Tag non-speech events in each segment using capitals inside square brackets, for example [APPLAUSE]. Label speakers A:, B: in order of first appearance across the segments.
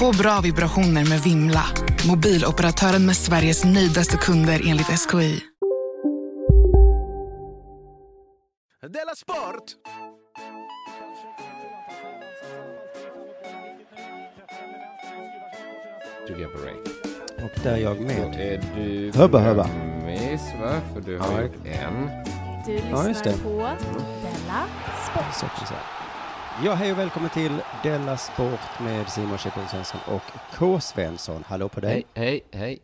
A: Få bra vibrationer med Vimla. Mobiloperatören med Sveriges nöjdaste kunder enligt SKI.
B: Della Sport!
C: Trycker jag på Ray.
D: Och där är jag med.
C: Då är du
D: Hubba hubba.
C: Miss, va? För du har
D: Ja.
C: gjort en.
E: Du
D: Ja,
E: lyssnar
D: just det.
E: på Della Sport.
D: Ja, hej och välkommen till Della Sport med Simon Chippen Svensson och K. Svensson. Hallå på dig.
C: Hej, hej, hej.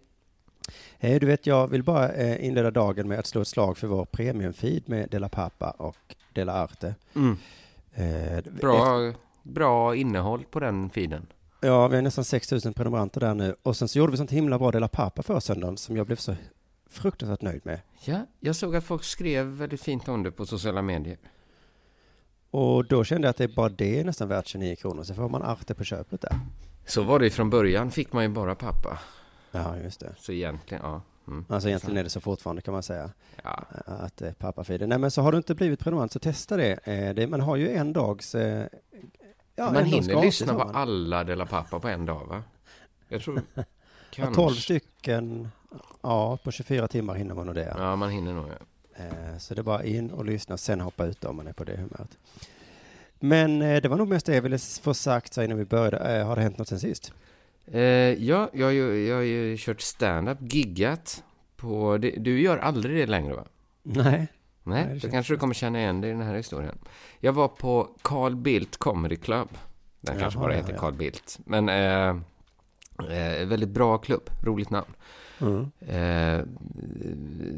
D: Hej, du vet, jag vill bara eh, inleda dagen med att slå ett slag för vår premiumfeed med Della Pappa och Della Arte.
C: Mm.
D: Eh,
C: Bra, bra innehåll på den feeden.
D: Ja, vi har nästan 6 000 prenumeranter där nu. Och sen så gjorde vi sånt himla bra Della Pappa förra söndagen som jag blev så fruktansvärt nöjd med.
C: Ja, jag såg att folk skrev väldigt fint om det på sociala medier.
D: Och då kände jag att det är bara det är nästan värt 29 kronor. Så får man Arte på köpet där.
C: Så var det från början, fick man ju bara pappa.
D: Ja, just det.
C: Så egentligen, ja. Mm.
D: Alltså egentligen är det så fortfarande kan man säga.
C: Ja.
D: Att det är pappafeeden. Nej men så har du inte blivit prenumerant så testa det. Eh, det man har ju en dags... eh, Ja,
C: man
D: en
C: hinner lyssna på alla Della Pappa på en dag, va? Jag tror... Kanske.
D: 12 stycken. Ja, på 24 timmar hinner man nog det. Ja.
C: Ja, man hinner nog, ja.
D: Eh, Så det är bara in och lyssna, sen hoppa ut om man är på det humöret. Men eh, det var nog mest det jag ville få sagt så innan vi började. Eh, Har det hänt något sen sist?
C: Ja, jag, har ju- jag har ju kört stand-up, giggat på... Det, du gör aldrig det längre, va?
D: Nej.
C: Nej,
D: Nej,
C: då kanske du kommer känna igen dig i den här historien. Jag var på Carl Bildt Comedy Club. Den kanske
D: Jaha,
C: bara
D: ja,
C: heter
D: ja.
C: Carl Bildt. Men väldigt bra klubb, roligt namn.
D: Mm.
C: Eh,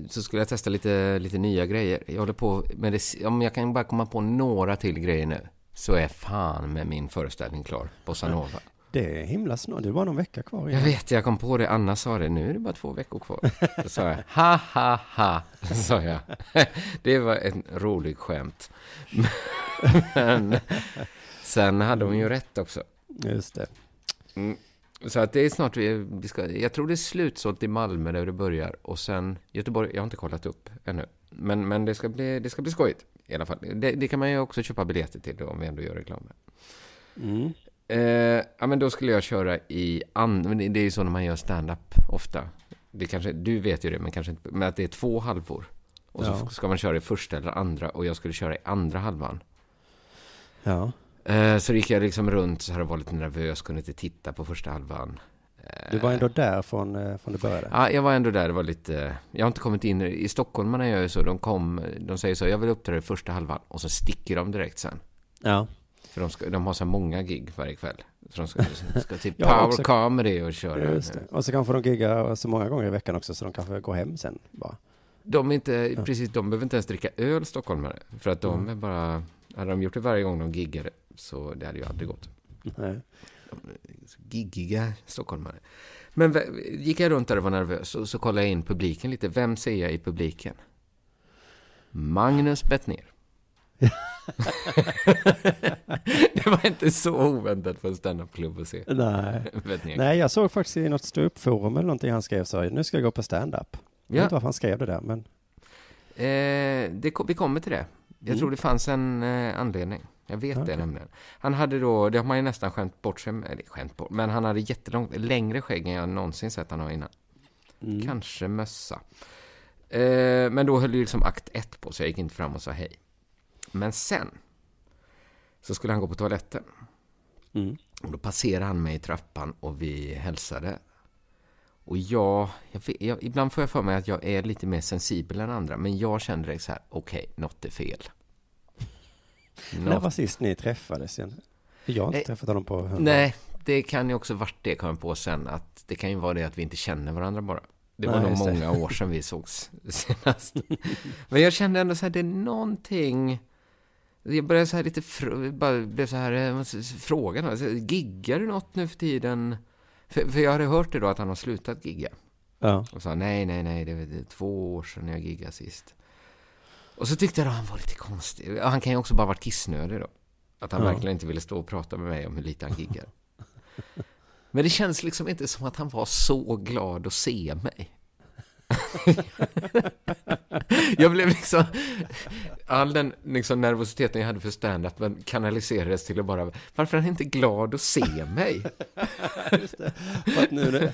C: så skulle jag testa lite, lite nya grejer. Jag håller på med det, om jag kan bara komma på några till grejer nu. Så är fan med min föreställning klar, Bossa Nova. [LAUGHS]
D: Det är himla snart, det är bara någon vecka kvar.
C: Jag
D: igen.
C: vet, jag kom på det. Anna sa det. Nu är det bara två veckor kvar. Då sa jag, ha, ha, ha. Sa jag. [LAUGHS] Det var en rolig skämt. [LAUGHS] Men sen hade hon ju rätt också.
D: Just det.
C: Mm. Så att det är snart vi, vi ska, jag tror det är slutsålt i Malmö där det börjar. Och sen Göteborg, jag har inte kollat upp ännu. Men, men det, ska bli, det ska bli skojigt i alla fall. Det, det kan man ju också köpa biljetter till då, om vi ändå gör reklam.
D: Mm.
C: Eh, ja, men då skulle jag köra i men Det är ju så när man gör stand-up ofta. Det kanske, du vet ju det, men kanske inte... Men att det är två halvor. Och så
D: Ja.
C: ska man köra i första eller andra. Och jag skulle köra i andra halvan.
D: Ja.
C: Eh, så gick jag liksom runt så här och var lite nervös. Kunde inte titta på första halvan. Eh,
D: Du var ändå där från, eh, från det började?
C: Ja, jag var ändå där. Det var lite... Jag har inte kommit in... I Stockholm man gör ju så. De kom... De säger så. Jag vill uppträda i första halvan. Och så sticker de direkt sen.
D: Ja.
C: För de, ska, de har så många gig varje kväll. Så de ska, [LAUGHS] ska till
D: Ja,
C: Power
D: också-
C: Comedy och köra.
D: Just det. Och så kanske de giggar så många gånger i veckan också så de kanske går hem sen bara.
C: De, är inte, precis, de behöver inte ens dricka öl, stockholmare. För att de är bara... Hade de gjort det varje gång de giggade så det hade ju aldrig gått.
D: Nej.
C: Giggiga stockholmare. Men gick jag runt där och var nervös och så kollade jag in publiken lite. Vem ser jag i publiken? Magnus Bettner. [LAUGHS] det var inte så oväntat för en standup-klubb att se.
D: Nej. Nej, jag såg faktiskt i något ståuppforum eller någonting han skrev så nu ska jag gå på stand-up. Jag vet inte varför han skrev det där, men
C: Eh, det, vi kommer till det. Jag
D: Mm.
C: tror det fanns en eh, anledning. Jag vet det
D: Okej.
C: nämligen. Han hade då, det har man ju nästan skämt bort sig med, skämt bort, men han hade jättelångt, längre skägg än jag någonsin sett han ha innan.
D: Mm.
C: Kanske mössa. Eh, men då höll ju liksom akt ett på, så jag gick inte fram och sa hej. Men sen så skulle han gå på toaletten.
D: Mm.
C: Och då passerade han mig i trappan och vi hälsade. Och jag, jag, jag, ibland får jag för mig att jag är lite mer sensibel än andra, men jag kände det så här, okej, något är fel.
D: När
C: Något-
D: var sist ni träffades jag har inte
C: Eh,
D: träffat honom på hundra
C: Nej, det kan ju också varit det, kom jag på sen, att det kan ju vara det att vi inte känner varandra bara. Det var
D: Nej,
C: nog många år sedan vi sågs [LAUGHS] senast. Men jag kände ändå så här, det är någonting... Jag började så här lite, fr- bara blev så här, eh, måste s- fråga då, så, giggar du något nu för tiden? För, för jag hade hört det då att han har slutat gigga.
D: Ja.
C: Och sa nej, nej, nej, det är två år sedan jag giggade sist. Och så tyckte jag att han var lite konstig. Han kan ju också bara varit kissnödig då. Att han
D: Ja.
C: verkligen inte ville stå och prata med mig om hur lite han giggar. [LAUGHS] Men det känns liksom inte som att han var så glad att se mig. [LAUGHS] jag blev liksom... All den liksom nervositeten jag hade för stand-upen kanaliserades till att bara... Varför är han inte glad att se mig? [LAUGHS]
D: Just det. För att nu,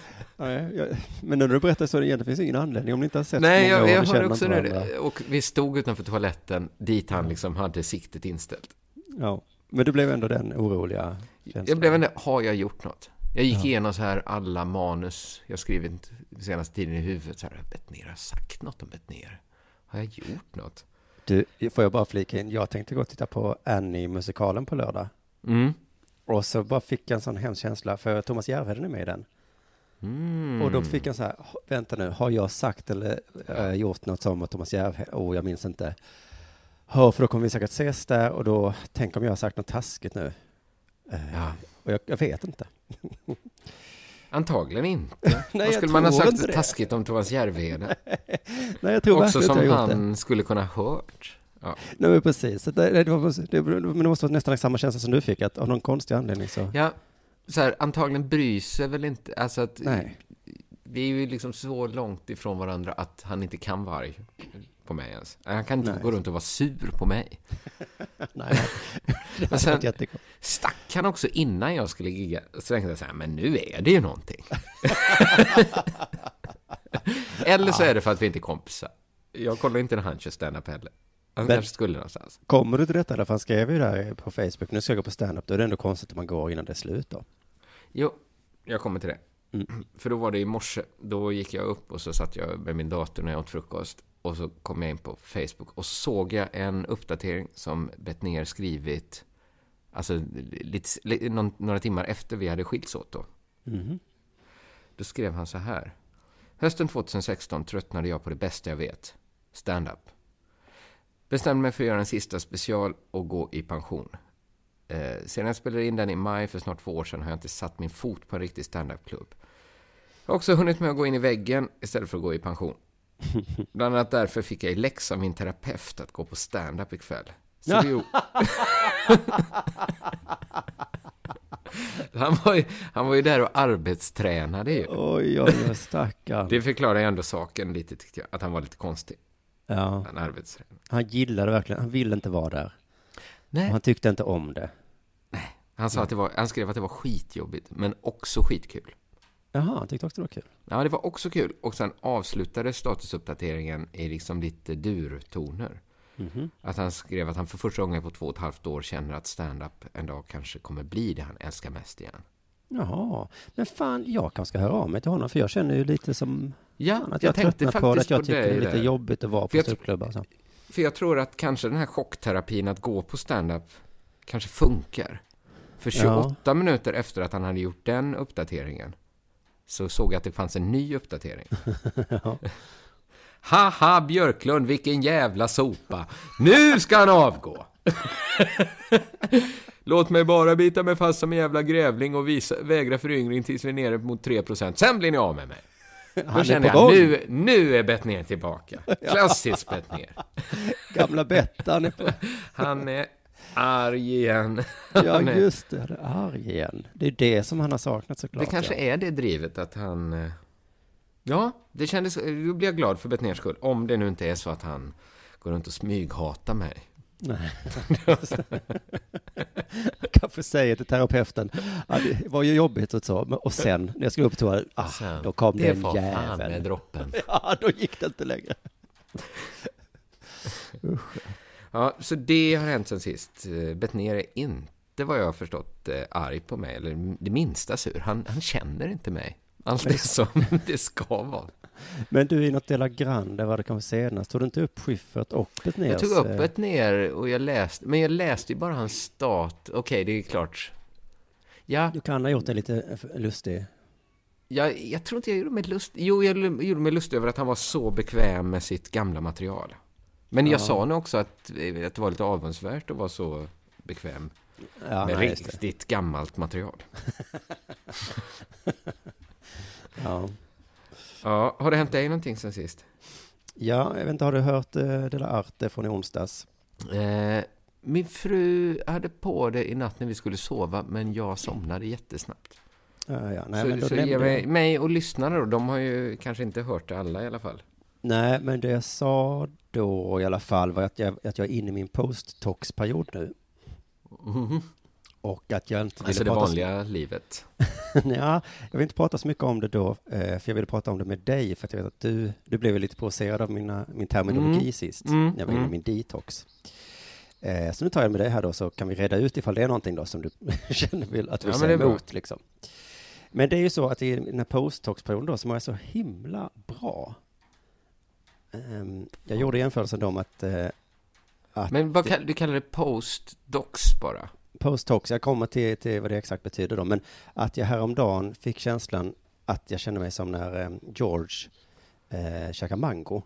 D: men när du berättar så, egentligen finns ingen anledning om ni inte har sett
C: Nej, jag,
D: år
C: jag
D: känner
C: också nu det. Och vi stod utanför toaletten dit han liksom hade siktet inställt.
D: Ja, men du blev ändå den oroliga känslan.
C: Jag blev ändå, har jag gjort något? Jag gick
D: Ja.
C: igenom så här alla manus jag skrivit senaste tiden i huvudet. Så här, Bettner, har jag sagt något om Bettner? Har jag gjort något?
D: Du, får jag bara flika in? Jag tänkte gå och titta på Annie-musikalen på lördag.
C: Mm.
D: Och så bara fick jag en sån hemsk känsla, för Thomas Järvheden är med i den.
C: Mm.
D: Och då fick jag så här, "Ha- vänta nu, har jag sagt eller äh, gjort något som Thomas Järvheden? Oh, jag minns inte. Ja, för då kommer vi säkert ses där och då, tänk om jag har sagt något taskigt nu. Eh,
C: Ja.
D: Och jag, jag vet inte. [LAUGHS]
C: Antagligen inte. [LAUGHS]
D: Nej,
C: Vad skulle man ha sagt
D: det.
C: taskigt om Thomas Järvheden? [LAUGHS]
D: Nej, jag tror
C: Också som han skulle kunna ha hört. Ja.
D: Nej, men precis. Det, det, var, det, men det måste vara nästan samma känsla som du fick, att av någon konstig anledning så...
C: Ja, så här, antagligen bryr sig väl inte, alltså att
D: Nej.
C: vi är ju liksom så långt ifrån varandra att han inte kan vara arg på mig ens. Han kan inte
D: Nej.
C: gå runt och vara sur på mig. [LAUGHS]
D: Nej, [LAUGHS] det hade
C: sen
D: varit
C: stack han också innan jag skulle gigga. Så tänkte jag så här, men nu är det ju någonting. [LAUGHS] Eller så är det för att vi inte är kompisar. Jag kollar inte när han kör stand-up heller. Han
D: Men-
C: kanske skulle någonstans.
D: Kommer du till detta? Han skrev ju där på Facebook, nu ska jag gå på stand-up, då är det ändå konstigt att man går innan det är slut då.
C: Jo, jag kommer till det.
D: Mm.
C: För då var det i morse, då gick jag upp och så satt jag med min dator när jag åt frukost. Och så kom jag in på Facebook och så såg jag en uppdatering som Bettner skrivit, alltså lite, li- någon, några timmar efter vi hade skilts åt då.
D: Mhm.
C: Då skrev han så här. Hösten 2016 tröttnade jag på det bästa jag vet, stand-up. Bestämde mig för att göra en sista special och gå i pension. Eh, sedan jag spelade in den i maj för snart två år sedan har jag inte satt min fot på en riktig stand-up-klubb. Jag har också hunnit med att gå in i väggen istället för att gå i pension. Bland annat därför fick jag i läxa min terapeut att gå på stand-up ikväll. Så gjorde... han, var ju, han var ju där och arbetstränade ju.
D: Oj, oj, oj, stackarn.
C: Det förklarar ju ändå saken lite, tyckte jag. Att han var lite konstig.
D: Ja,
C: Han arbetstränade.
D: han gillade verkligen, han ville inte vara där.
C: Nej.
D: Och han tyckte inte om det.
C: Han, sa att det var, han skrev att det var skitjobbigt, men också skitkul.
D: Jaha, också det var kul.
C: Ja, det var också kul. Och sen avslutades statusuppdateringen i liksom lite durtoner.
D: Mhm.
C: Att han skrev att han för första gången på två och ett halvt år känner att stand-up en dag kanske kommer bli det han älskar mest igen.
D: Jaha, men fan, jag kanske ska höra av mig till honom, för jag känner ju lite som
C: Ja,
D: fan, att
C: jag
D: jag,
C: tänkte
D: tröttnat på det,
C: faktiskt
D: att jag tycker det är lite jobbigt att vara
C: För
D: på ståuppklubbar. och så.
C: För jag tror att kanske den här chockterapin att gå på stand-up kanske funkar. För 28 minuter efter att han hade gjort den uppdateringen så såg jag att det fanns en ny uppdatering. [LAUGHS]
D: Ja.
C: Haha, Björklund, vilken jävla sopa. Nu ska han avgå! [LAUGHS] Låt mig bara bita mig fast som en jävla grävling och visa, vägra föryngring tills vi är nere mot 3%. Sen blir ni av med mig. Då
D: Han
C: kände
D: på
C: jag, nu, nu är Bettner tillbaka. [LAUGHS] Klassiskt Bettner.
D: Gamla Bettan är på...
C: Han är arg igen. [LAUGHS]
D: Ja,
C: Han
D: just det, det är arg igen. Det är det som han har saknat såklart.
C: Det kanske
D: ja.
C: är det drivet att han... eh, Ja, det kändes... Då blir jag glad för Bettners skull. Om det nu inte är så att han går runt och smyghatar mig.
D: Nej. Jag kanske säger till terapeuten, ja, det var ju jobbigt och så, och sen när jag skulle upp på toa, ah,
C: Sen,
D: då kom det,
C: det
D: en
C: var fan
D: jävel.
C: med droppen. [LAUGHS]
D: Ja, då gick det inte längre. [LAUGHS]
C: Ja, så det har hänt sen sist. Eh, Bettner är inte, vad jag har förstått, eh, arg på mig. Eller det minsta sur. Han, han känner inte mig. Allt är som [LAUGHS] det ska vara.
D: Men du, i något Dela Grande var det kanske senast, tog du inte upp Schyffert och Betnérs?
C: Jag tog upp
D: eh,
C: ett ner och jag läste, men jag läste ju bara hans stat. Okej, det är klart. Ja,
D: Du kan ha gjort det lite lustig.
C: jag, jag tror inte jag gjorde mig lust. Jo, jag gjorde mig lust över att han var så bekväm med sitt gamla material. Men jag
D: Ja.
C: sa nog också att, eh, att det var lite avundsvärt att vara så bekväm
D: Ja,
C: med
D: nej,
C: riktigt gammalt material. [LAUGHS]
D: Ja.
C: Ja, har det hänt dig någonting sen sist?
D: ja, jag vet inte, har du hört eh, Dela Arte från i onsdags?
C: Eh, min fru hade på det i natt när vi skulle sova, men jag somnade jättesnabbt.
D: Ja, ja. Nej,
C: så
D: men
C: så ge mig, mig och lyssnarna då, de har ju kanske inte hört det alla i alla fall.
D: Nej, men det jag sa då i alla fall var att jag, att jag är inne i min post-tox-period nu. Och att jag inte ville
C: Alltså det
D: prata
C: vanliga livet.
D: Så, [LAUGHS] ja, jag vill inte prata så mycket om det då, eh, för jag ville prata om det med dig, för att jag vet att du, du blev lite provocerad av mina, min terminologi
C: Mm.
D: sist,
C: Mm,
D: när jag var inne i
C: mm.
D: min detox. Eh, så nu tar jag med dig här då, så kan vi reda ut ifall det är någonting då som du [LAUGHS] känner vill att vi
C: Ja,
D: säger
C: det
D: emot liksom. Men det är ju så att i den här post-tox-perioden då, som är så himla bra. Ehm, jag gjorde jämförelsen med att, eh, att
C: Men vad kall, du kallar det post-docs bara?
D: Post-tox, jag kommer till, till vad det exakt betyder då, men att jag häromdagen fick känslan att jag kände mig som när eh, George eh, käkade mango.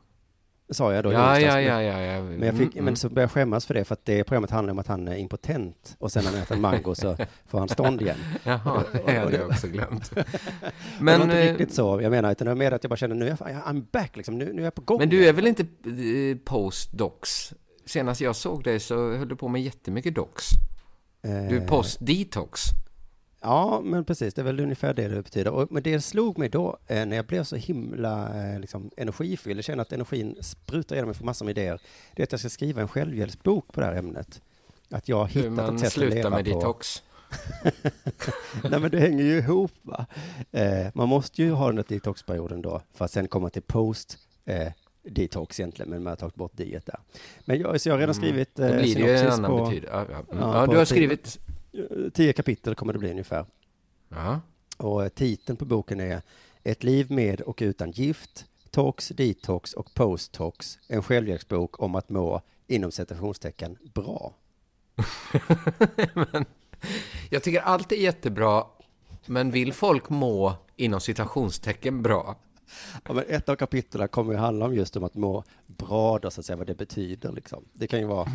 D: Sa jag då
C: Ja, ja, ja, ja, ja.
D: Men, jag fick,
C: Mm,
D: men så började jag skämmas för det, för att det programmet handlar om att han är impotent och sen när han äter en mango så får han stånd igen. [LAUGHS]
C: Jaha, det hade jag också glömt. [LAUGHS]
D: Men, det var inte
C: eh,
D: riktigt så jag menar, utan det var mer att jag bara kände nu är jag, I'm back liksom, nu, nu är jag på gång.
C: Men du är väl inte eh, post-docs? Senast jag såg dig så höll du på med jättemycket docs. Du är
D: Eh,
C: post-detox.
D: Ja, men precis, det är väl ungefär det det betyder. Och, men det slog mig då, eh, när jag blev så himla eh, liksom, energifylld, jag känner att energin sprutar genom mig för massor med idéer, det är att jag ska skriva en självhjälpsbok på det här ämnet. Att jag har
C: Hur
D: hittat
C: man
D: ett sätt att
C: slutar
D: leva
C: med
D: på.
C: detox. [LAUGHS]
D: Nej, men det hänger ju ihop, va. Eh, man måste ju ha den där detoxperioden då, för att sen komma till post eh, detox egentligen, men man har tagit bort diet där. Men jag, så jag har redan
C: Mm.
D: skrivit eh,
C: blir det ju en annan
D: på,
C: betyd- ja, ja. Mm.
D: Ja,
C: Ja, du har skrivit-
D: Tio kapitel kommer det bli ungefär.
C: Ja.
D: Och eh, titeln på boken är Ett liv med och utan gift, tox, detox och post-tox. En självhjälpsbok om att må, inom citationstecken, bra. [LAUGHS]
C: men, jag tycker allt är jättebra, men vill folk må inom citationstecken bra?
D: Ja, men ett av kapitlen kommer ju handla om just om att må bra, då, så att säga, vad det betyder. Liksom. Det kan ju vara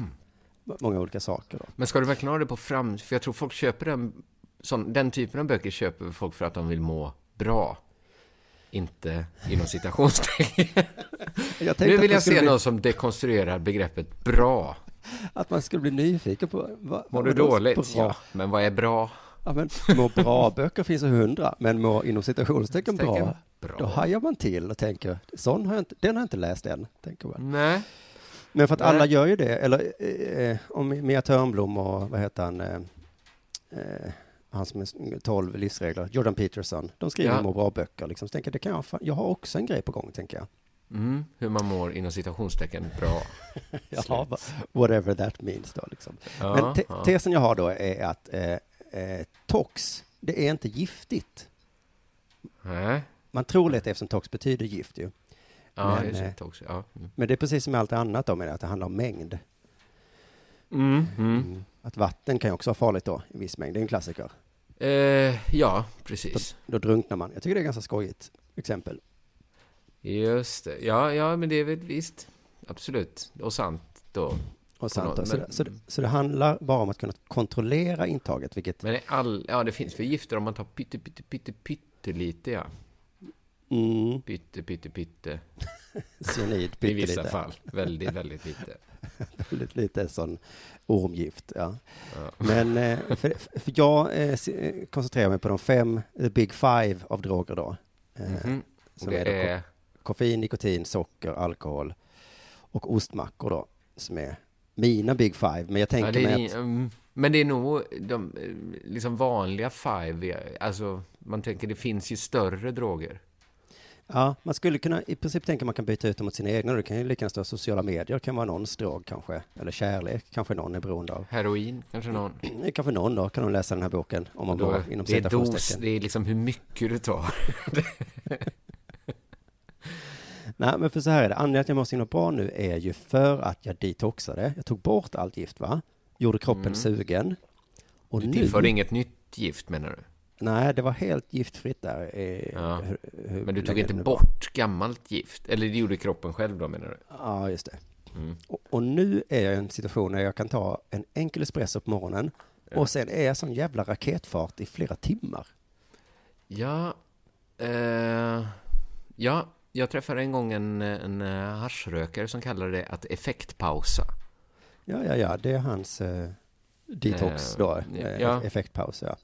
D: många olika saker. Då.
C: Men ska du verkligen ha det på fram... För jag tror folk köper den... Sån, den typen av böcker köper folk för att de vill må bra. Inte inom citationstecken. [LAUGHS] Nu vill jag se
D: bli-
C: någon som dekonstruerar begreppet bra.
D: Att man skulle bli nyfiken på... Vad,
C: Mår du dåligt?
D: Bra?
C: Ja, men vad är bra?
D: Ja, men må bra-böcker [LAUGHS] finns det hundra, men må inom citationstecken bra,
C: bra.
D: då hajar man till och tänker, sån har jag inte, den har jag inte läst än, tänker man.
C: Nej.
D: Men för att alla gör ju det, eller eh, om Mia Törnblom och vad heter han, eh, eh, han som är 12 livsregler, Jordan Peterson, de skriver
C: Ja.
D: må bra-böcker, liksom. Så tänker jag, det kan jag, jag har också en grej på gång, tänker jag.
C: Mm, hur man mår inom citationstecken bra. [LAUGHS]
D: Ja, whatever that means då, liksom.
C: Ja,
D: Men te-
C: ja.
D: tesen jag har då är att eh, eh, tox, det är inte giftigt.
C: Nej.
D: Man tror lätt eftersom tox betyder gift ju.
C: Ja,
D: men,
C: just det,
D: eh,
C: tox, ja. Mm.
D: men det är precis som med allt annat då, med det, att det handlar om mängd.
C: Mm, mm.
D: Att vatten kan ju också vara farligt då, i viss mängd. Det är en klassiker.
C: Eh, ja, precis.
D: Då, då drunknar man. Jag tycker det är ganska skojigt exempel.
C: Just det. Ja, ja, men det är väl visst. Absolut. Och sant då.
D: Och sant, då. Så,
C: men-
D: det, så, det, så det handlar bara om att kunna kontrollera intaget, vilket...
C: Men all, ja, det finns för gifter om man tar pytte, pytte, pytte, pyttelite, ja.
D: Mm.
C: Pytte, pytte, pytte. [LAUGHS]
D: Cyanid,
C: I vissa fall. Väldigt, väldigt lite. [LAUGHS]
D: väldigt lite sån ormgift, ja.
C: Ja.
D: Men eh, för, för jag eh, koncentrerar mig på de fem, the big five av droger då.
C: Mhm. Och
D: som
C: det
D: är,
C: är-
D: ko- koffein, nikotin, socker, alkohol och ostmackor då, som är mina big five. Men jag tänker
C: Ja, det är
D: mig att...
C: mm, men det är nog de liksom vanliga five. Alltså, man tänker det finns ju större droger.
D: Ja, man skulle kunna, i princip tänka man kan byta ut dem mot sina egna. Det kan ju lika gärna stå sociala medier, kan vara någons drog kanske. Eller kärlek, kanske någon är beroende av.
C: Heroin, kanske någon.
D: Det är kanske någon då, kan de läsa den här boken om man
C: Då-
D: går inom
C: det är dos, det är liksom hur mycket du tar. [LAUGHS]
D: Nej, men för så här är det. Anledningen att jag mår så himla bra nu är ju för att jag detoxade. Jag tog bort allt gift, va? Gjorde kroppen
C: Mm.
D: sugen. Och
C: Du
D: nu...
C: tillförde inget nytt gift menar du?
D: Nej, det var helt giftfritt där.
C: Ja.
D: hur- hur
C: Men du tog inte bort gammalt gift? Eller det gjorde kroppen själv då menar du?
D: Ja, just det.
C: Mm.
D: Och, och nu är jag i en situation där jag kan ta en enkel espresso på morgonen och sen är jag sån jävla raketfart i flera timmar.
C: Ja, eh, ja, jag träffade en gång en, en eh, haschrökare som kallade det att effektpausa.
D: Ja, ja, ja, det är hans eh, detox
C: Eh,
D: då, eh,
C: ja.
D: effektpaus, ja.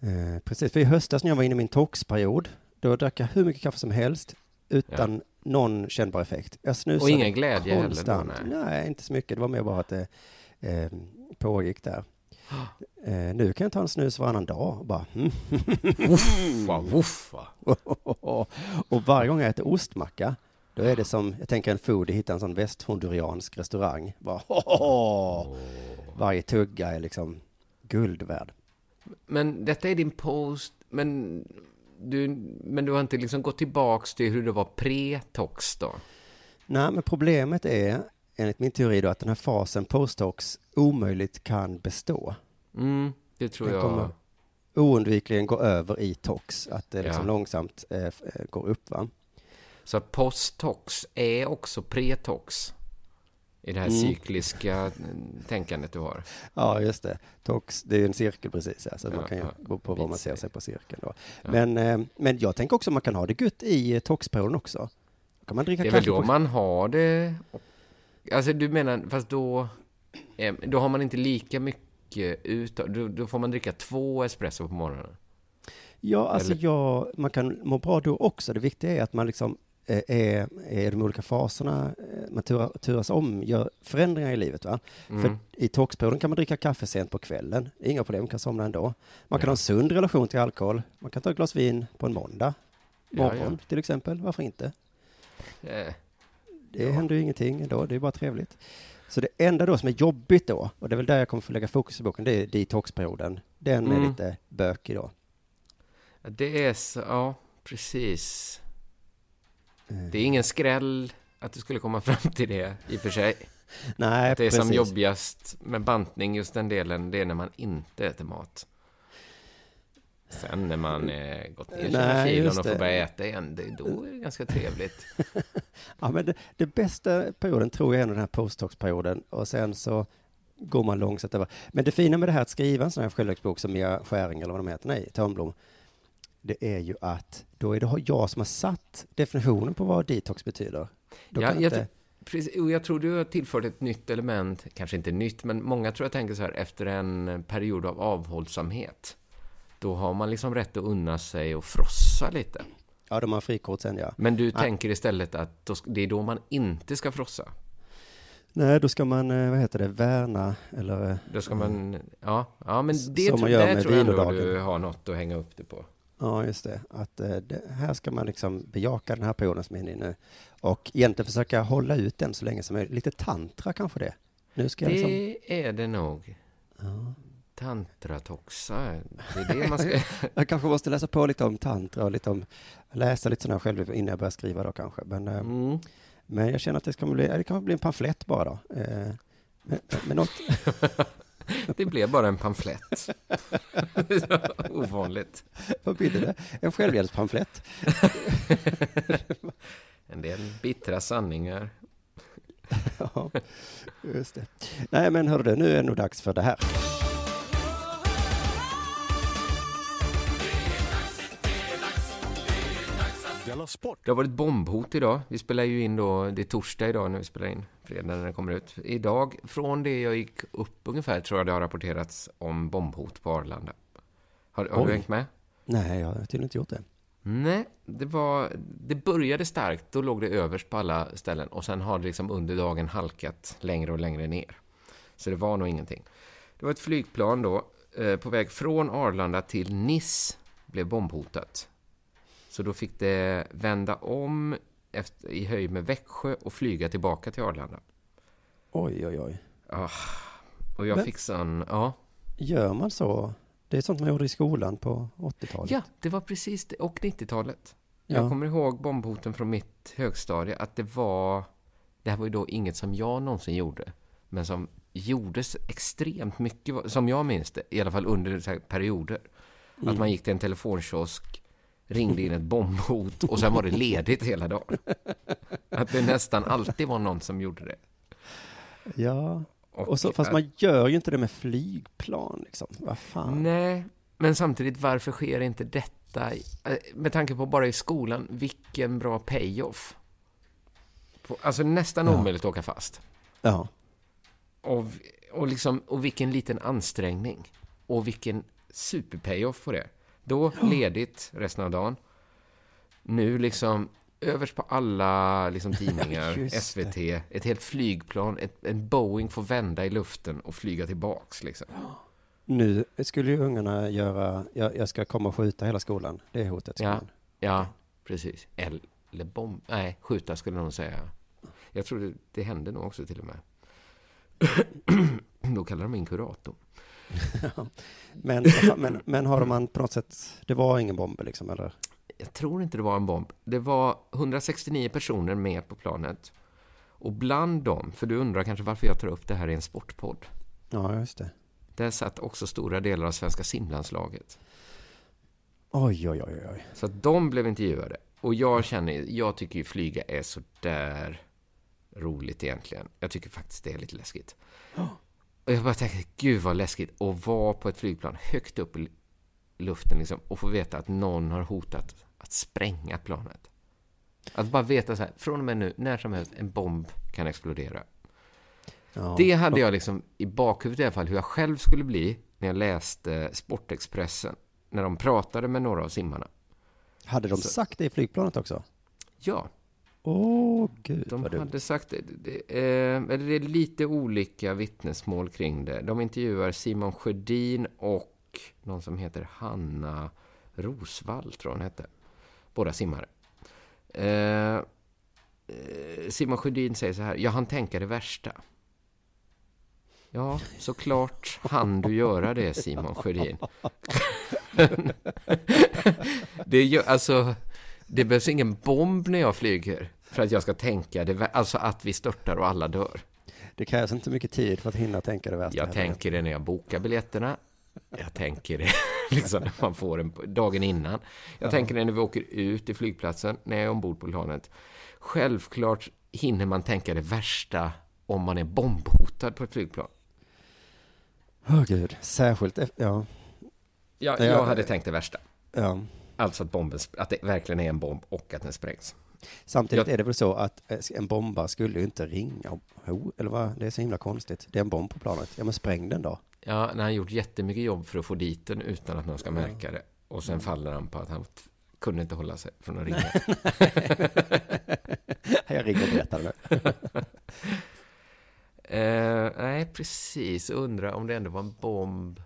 D: Eh, precis, för i höstas när jag var inne i min toxperiod, då drack jag hur mycket kaffe som helst utan någon kännbar effekt. Jag snusade
C: Och ingen glädje heller då,
D: konstant.
C: nej.
D: nej. inte så mycket. Det var mer bara att det eh, pågick där. [GASPS] Eh, nu kan jag ta en snus varannan dag och bara... mm.
C: Wuffa, wuffa.
D: och varje gång jag äter ostmacka, då är det som, jag tänker en foodie hittar en sån västhonduriansk restaurang. Bara, [LAUGHS] Varje tugga är liksom guld värd.
C: Men detta är din post, men du, men du har inte liksom gått tillbaks till hur det var pre-tox då?
D: Nej, men problemet är, enligt min teori då, att den här fasen posttox omöjligt kan bestå.
C: Mm, det tror
D: Den
C: jag.
D: kommer oundvikligen gå över i tox, att det liksom
C: Ja.
D: långsamt eh, eh, går upp va.
C: Så post-tox är också pre-tox? I det här
D: Mm.
C: cykliska mm, tänkandet du har?
D: Ja, just det. Tox, det är en cirkel precis, ja, så
C: Ja,
D: man kan ju
C: ja.
D: gå på vad man ser sig på cirkeln då.
C: Ja.
D: Men, eh, men jag tänker också att man kan ha det gött i eh, toxperioden också. kan man dricka
C: Det är väl då
D: på...
C: man har det... Alltså du menar, fast då... eh, Då har man inte lika mycket ut... Då, då får man dricka två espresso på morgonen.
D: Ja, alltså
C: Eller-
D: jag, man kan må bra då också. Det viktiga är att man liksom är, är i de olika faserna, eh, man turas om, gör förändringar i livet. Va?
C: Mm.
D: För i toxperioden kan man dricka kaffe sent på kvällen, inga problem, man kan somna ändå. Man kan ha en sund relation till alkohol, man kan ta ett glas vin på en måndag
C: Ja,
D: morgon till exempel, varför inte?
C: Eh,
D: Det händer ju ingenting då, det är bara trevligt. Så det enda då som är jobbigt då, och det är väl där jag kommer få lägga fokus i boken, det är detoxperioden. Den är
C: Mm.
D: lite bökig då.
C: Det är så... Ja, precis. Det är ingen skräll att du skulle komma [LAUGHS] fram till det, i och för sig. [LAUGHS]
D: Nej,
C: Att det är som
D: precis.
C: jobbigast med bantning, just den delen, det är när man inte äter mat. Sen när man eh, gått ner sina
D: Nej,
C: kilon
D: just
C: och får börja äta igen, det, då är det ganska trevligt. [LAUGHS]
D: Ja, men det, det bästa perioden tror jag är den här postdocs-perioden och sen så går man långsamt över. Men det fina med det här att skriva en sån här självhjälpsbok som Mia Skäring eller vad de heter, nej, Törnblom, det är ju att då är det jag som har satt definitionen på vad detox betyder. Då
C: Ja, jag,
D: inte,
C: precis, och jag tror du har tillfört ett nytt element, kanske inte nytt, men många tror jag tänker så här, efter en period av avhållsamhet, då har man liksom rätt att unna sig och frossa lite.
D: ja, de har frikort sen ja.
C: Men du
D: Nej.
C: tänker istället att då, det är då man inte ska frossa?
D: Nej, då ska man, eh, vad heter det, värna eller... eh,
C: Då ska man, ja, ja men det,
D: Som man
C: tror,
D: gör
C: där
D: med
C: tror jag ändå du har något att hänga upp det på.
D: Ja, just det. Att eh, det, här ska man liksom bejaka den här perioden som är inne i nu. Och egentligen försöka hålla ut den så länge som möjligt. Lite tantra kanske det. Nu ska jag liksom...
C: Det är det nog.
D: Ja.
C: Tantratoxa, det är det man ska... [LAUGHS]
D: Jag kanske måste läsa på lite om tantra och lite om, läsa lite sådana själv innan jag börjar skriva då kanske. Men, eh,
C: Mm.
D: men jag känner att det ska bli, det kan bli en pamflett bara då. Eh, Men, men något, [LAUGHS]
C: Det blev bara en pamflett. [LAUGHS] Ovanligt.
D: vad blir det? En självhjälpspamflett? [LAUGHS]
C: En del bittra sanningar. [LAUGHS]
D: Ja, just det. Nej, men hörru nu är det nog dags för det här.
B: Della Sport!
C: Det har varit bombhot idag. Vi spelar ju in då, det är torsdag idag när vi spelar in, fredag när den kommer ut. Idag, från det jag gick upp ungefär, tror jag det har rapporterats om bombhot på Arlanda. Har, har du hängt med?
D: Nej, jag har tydligen inte gjort det.
C: Nej, det var... Det började starkt, då låg det överst på alla ställen och sen har det liksom under dagen halkat längre och längre ner. Så det var nog ingenting. Det var ett flygplan då, eh, på väg från Arlanda till Nice, blev bombhotat. Så då fick det vända om efter, i höjd med Växjö och flyga tillbaka till Arlanda.
D: Oj, oj, oj.
C: Ah, och jag
D: Men-
C: fick sån... Ja.
D: Gör man så? Det är sånt man gjorde i skolan på 80-talet.
C: ja, det var precis det. Och 90-talet. Jag
D: Ja.
C: kommer ihåg bombhoten från mitt högstadie, att det var... Det här var ju då inget som jag någonsin gjorde, men som gjordes extremt mycket, som jag minns det, i alla fall under perioder.
D: Mm.
C: Att man gick till en telefonkiosk, ringde in ett bombhot och sen var det ledigt hela dagen. Att det nästan alltid var någon som gjorde det.
D: Ja.
C: Och
D: Och så, fast man gör ju inte det med flygplan liksom. Vad fan.
C: Nej, men samtidigt varför sker inte detta? eh, Med tanke på bara i skolan, vilken bra payoff. Alltså nästan
D: Ja.
C: omöjligt att åka fast.
D: Ja.
C: Och, och, liksom, och vilken liten ansträngning. Och vilken super-payoff på det. Då ledigt resten av dagen. Nu liksom överst på alla liksom, tidningar, [LAUGHS]
D: det.
C: SVT, ett helt flygplan, ett, en Boeing får vända i luften och flyga tillbaks. Liksom.
D: Nu skulle ju ungarna göra, jag, jag ska komma och skjuta hela skolan. Det är hotet.
C: Ja, ja, precis. Eller bomb... Nej, skjuta skulle någon säga. Jag tror det, det hände nog också till och med. [CLEARS THROAT] Då kallar de in kurator. [LAUGHS]
D: Men, men, men har man på något sätt, det var ingen bomb liksom eller?
C: Jag tror inte det var en bomb. Det var 169 personer med på planet. Och bland dem, för du undrar kanske varför jag tar upp det här i en sportpodd.
D: Ja, just det.
C: Där satt också stora delar av svenska simlandslaget.
D: Oj, oj, oj, oj.
C: Så att de blev intervjuade. Och jag känner, jag tycker ju flyga är så där roligt egentligen. Jag tycker faktiskt det är lite läskigt. Och jag bara tänkte, gud vad läskigt att vara på ett flygplan högt upp i luften liksom, och få veta att någon har hotat att spränga planet. Att bara veta så här, från och med nu, när som helst, en bomb kan explodera.
D: Ja.
C: Det hade jag liksom i bakhuvudet i alla fall, hur jag själv skulle bli när jag läste Sportexpressen. När de pratade med några av simmarna.
D: Hade de
C: Så-
D: sagt det i flygplanet också?
C: Ja,
D: Åh, gud
C: de
D: vad dumt.
C: hade sagt det. eh, eller det är lite olika vittnesmål kring det. De intervjuar Simon Sjödin och någon som heter Hanna Rosvall, tror hon hette. Båda simmare. Eh, eh, Simon Sjödin säger så här, jag hann tänka det värsta. Ja, såklart hann du göra det, Simon Sjödin. [LAUGHS] det, gör, alltså, det behövs ingen bomb när jag flyger för att jag ska tänka det, alltså att vi störtar och alla dör.
D: Det krävs inte mycket tid för att hinna tänka det värsta.
C: Jag
D: heller.
C: tänker det när jag bokar biljetterna. Jag tänker det [LAUGHS] liksom när man får den dagen innan. Jag
D: Ja.
C: tänker det när vi åker ut i flygplatsen, när jag är ombord på planet. Självklart hinner man tänka det värsta om man är bombhotad på ett flygplan.
D: Åh gud, särskilt efter, ja.
C: Ja,
D: Ja,
C: jag
D: ja.
C: hade tänkt det värsta.
D: ja.
C: Alltså att, bomben, att det verkligen är en bomb och att den sprängs.
D: Samtidigt
C: Jag-
D: är det väl så att eh, en bombare skulle ju inte ringa, ho, eller vad, det är så himla konstigt. Det är en bomb på planet, ja men spräng den då.
C: Ja, han har gjort jättemycket jobb för att få dit den utan att någon ska märka det. Och sen faller han på att han kunde inte hålla sig från att [LAUGHS] ringa.
D: Jag ringer och berättar nu. [LAUGHS]
C: Eh, nej, precis. Undrar om det ändå var en bomb.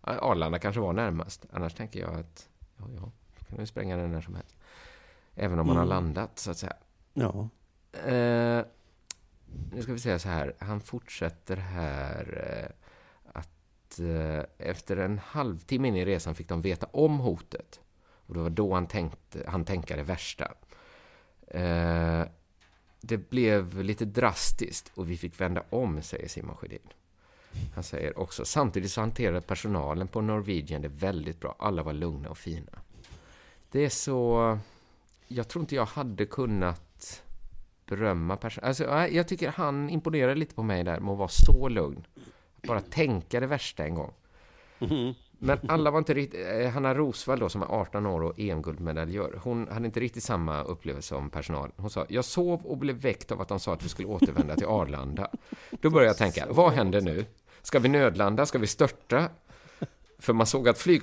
C: Arlanda kanske var närmast. Annars tänker jag att ja, ja, då kan vi spränga den när som helst. Även om man har
D: Mm.
C: landat, så att säga.
D: Ja.
C: Eh, nu ska vi säga så här. Han fortsätter här eh, att eh, efter en halvtimme in i resan fick de veta om hotet. Och det var då han tänkte, han tänkte det värsta. Eh, det blev lite drastiskt och vi fick vända om, säger Simon Sjödin. Han säger också, samtidigt så hanterade personalen på Norwegian det väldigt bra. Alla var lugna och fina. Det är så... Jag tror inte jag hade kunnat berömma personalen. Alltså, jag tycker han imponerar lite på mig där med att vara så lugn. Bara tänka det värsta en gång. Men alla var inte riktigt... Eh, Hanna Rosvall då, som är 18 år och EM-guldmedaljör, hon hade inte riktigt samma upplevelse som personal. Hon sa, jag sov och blev väckt av att de sa att vi skulle återvända till Arlanda. Då började jag tänka, vad händer nu? Ska vi nödlanda? Ska vi störta? För man såg att flyg...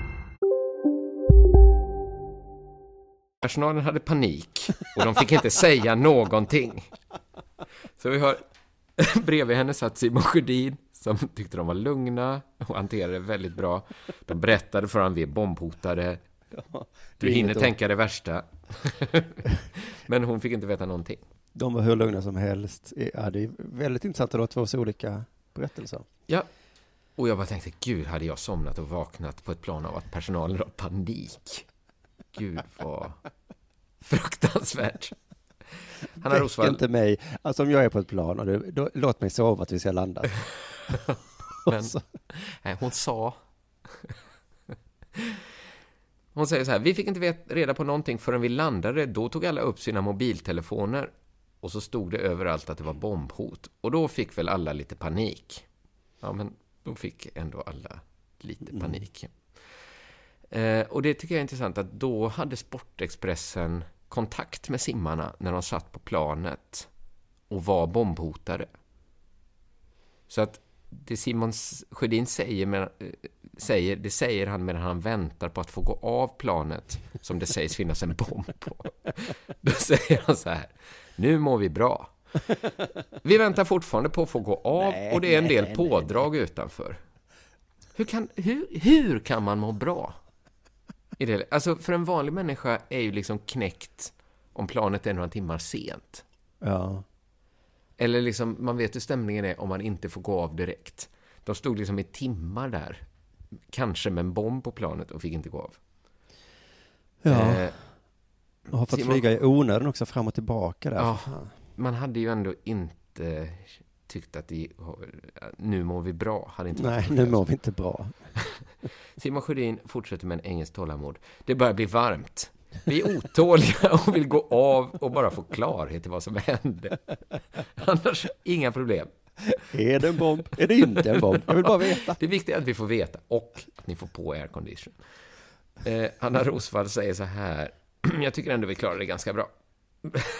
C: Personalen hade panik och de fick inte säga någonting. Så vi har [LAUGHS] bredvid henne satt Simon Sjödin som tyckte de var lugna och hanterade det väldigt bra. De berättade för honom, vi är bombhotade. Du hinner tänka det värsta. [LAUGHS] Men hon fick inte veta någonting.
D: De var hur lugna som helst. Ja, det är väldigt intressant att ha två så olika berättelser.
C: Ja, och jag bara tänkte, gud, hade jag somnat och vaknat på ett plan av att personalen har panik? Gud, vad fruktansvärt. Hanna
D: Väck
C: Rosvall.
D: inte mig. Alltså om jag är på ett plan och du, då, låt mig sova att vi ska landa.
C: Men, nej, hon sa... Hon säger så här, vi fick inte vet, reda på någonting förrän vi landade. Då tog alla upp sina mobiltelefoner och så stod det överallt att det var bombhot. Och då fick väl alla lite panik. Ja, men då fick ändå alla lite panik. Eh, och det tycker jag är intressant att då hade Sportexpressen kontakt med simmarna när de satt på planet och var bombhotade. Så att det Simon Sjödin säger, med, eh, säger, det säger han medan han väntar på att få gå av planet som det sägs finnas en bomb på. [LAUGHS] Då säger han så här, nu mår vi bra. Vi väntar fortfarande på att få gå av
D: Nej,
C: och det är en del
D: nej,
C: pådrag utanför. Hur kan, hur, hur kan man må bra? I det, alltså för en vanlig människa är ju liksom knäckt om planet är några timmar sent.
D: Ja.
C: Eller liksom, man vet hur stämningen är om man inte får gå av direkt. De stod liksom i timmar där, kanske med en bomb på planet och fick inte gå av.
D: Ja.
C: Eh,
D: Och har fått
C: Simon-
D: flyga i onödan också fram och tillbaka där.
C: Ja, man hade ju ändå inte tyckt att det, nu mår vi bra. Hade inte
D: Nej, nu mår vi inte bra. [LAUGHS]
C: Simon Sjödin fortsätter med en engelsk tålamod. Det börjar bli varmt. Vi är otåliga [LAUGHS] och vill gå av och bara få klarhet i vad som hände. [LAUGHS] Annars, inga problem.
D: Är det en bomb? Är det inte en bomb? Jag vill bara veta.
C: Det viktiga är att vi får veta och att ni får på aircondition. Eh, Anna Rosvall säger så här. [CLEARS THROAT] Jag tycker ändå vi klarar det ganska bra.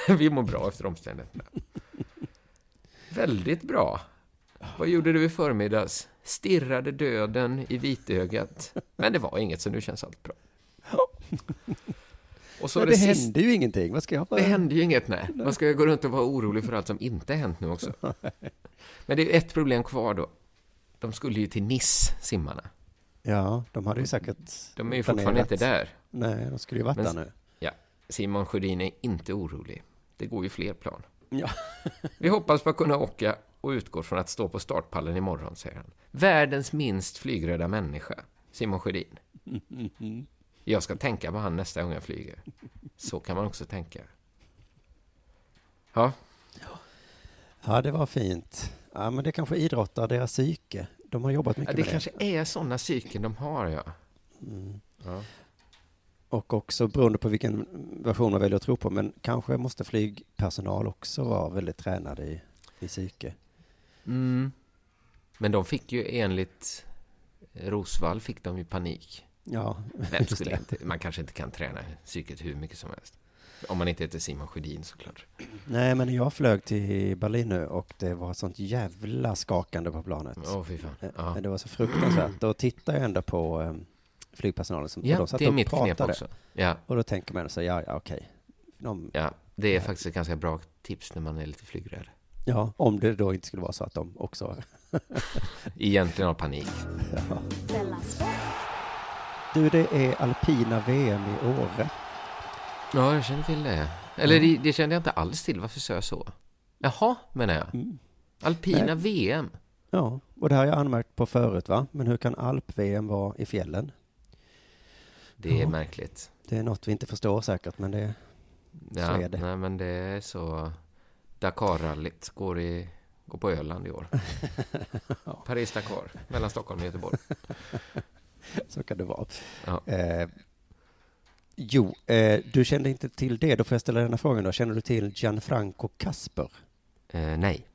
C: vi mår bra efter omständigheterna. Väldigt bra. Vad gjorde du i förmiddags? Stirrade döden i vitögat. Men det var inget, så nu känns allt bra. Och så
D: Men
C: det,
D: det
C: sist-
D: hände ju ingenting. Vad ska jag
C: Det hände ju inget, nej. Man ska gå runt och vara orolig för allt som inte hänt nu också. [LAUGHS] Men det är ett problem kvar då. De skulle ju till Nice, simmarna.
D: Ja, de hade ju säkert
C: De är ju fortfarande
D: planerat.
C: inte där.
D: Nej, de skulle ju varit
C: Men-
D: där nu.
C: Ja, Simon Sjödin är inte orolig. Det går ju fler plan.
D: Ja. [LAUGHS]
C: Vi hoppas på att kunna åka och utgår från att stå på startpallen imorgon, säger han. Världens minst flygrädda människa, Simon Sjödin. [LAUGHS] Jag ska tänka på han nästa gång jag flyger. Så kan man också tänka. Ja,
D: Ja, det var fint. Ja, men det kanske idrottar deras psyke. De har jobbat
C: ja
D: mycket
C: det
D: med
C: kanske är sådana psyken de har, ja.
D: Mm.
C: ja.
D: Och också beroende på vilken version man väljer att tro på, men kanske måste flygpersonal också vara väldigt tränade i, i psyke.
C: Mm. Men de fick ju enligt Rosvall fick de ju panik.
D: Ja,
C: Vem skulle inte, man kanske inte kan träna psyket hur mycket som helst. Om man inte heter Simon Sjödin såklart.
D: Nej, men jag flög till Berlin nu och det var sånt jävla skakande på planet.
C: Åh, fy fan.
D: Eh,
C: Ja.
D: Det var så fruktansvärt. Då tittar jag ändå på eh, flygpersonalen som
C: Ja,
D: och de satt
C: det är
D: och
C: mitt knep
D: pratade.
C: också. Ja.
D: Och då tänker man så, ja, ja, okej. De,
C: Ja, det är faktiskt ett ganska bra tips när man är lite flygrädd.
D: ja, om det då inte skulle vara så att de också... [LAUGHS]
C: Egentligen har panik. [LAUGHS]
D: ja. Du, det är alpina VM i Åre.
C: Ja, jag känner till det. Eller det, det kände jag inte alls till. Varför sa jag så? Jaha, menar jag.
D: Mm.
C: Alpina
D: Nej.
C: VM.
D: Ja, och det har jag anmärkt på förut, va? Men hur kan alp-VM vara i fjällen?
C: Det är
D: Ja.
C: märkligt.
D: Det är något vi inte förstår säkert, men det...
C: Ja,
D: Så är det.
C: Nej, men det är så. Dakarrallyt går, i, går på Öland i år. [LAUGHS] Paris-Dakar, mellan Stockholm och Göteborg. [LAUGHS]
D: så kan det vara.
C: Ja.
D: Eh, Jo, eh, du kände inte till det. Då får jag ställa den här frågan då. Känner du till Gianfranco Casper?
C: Eh, nej.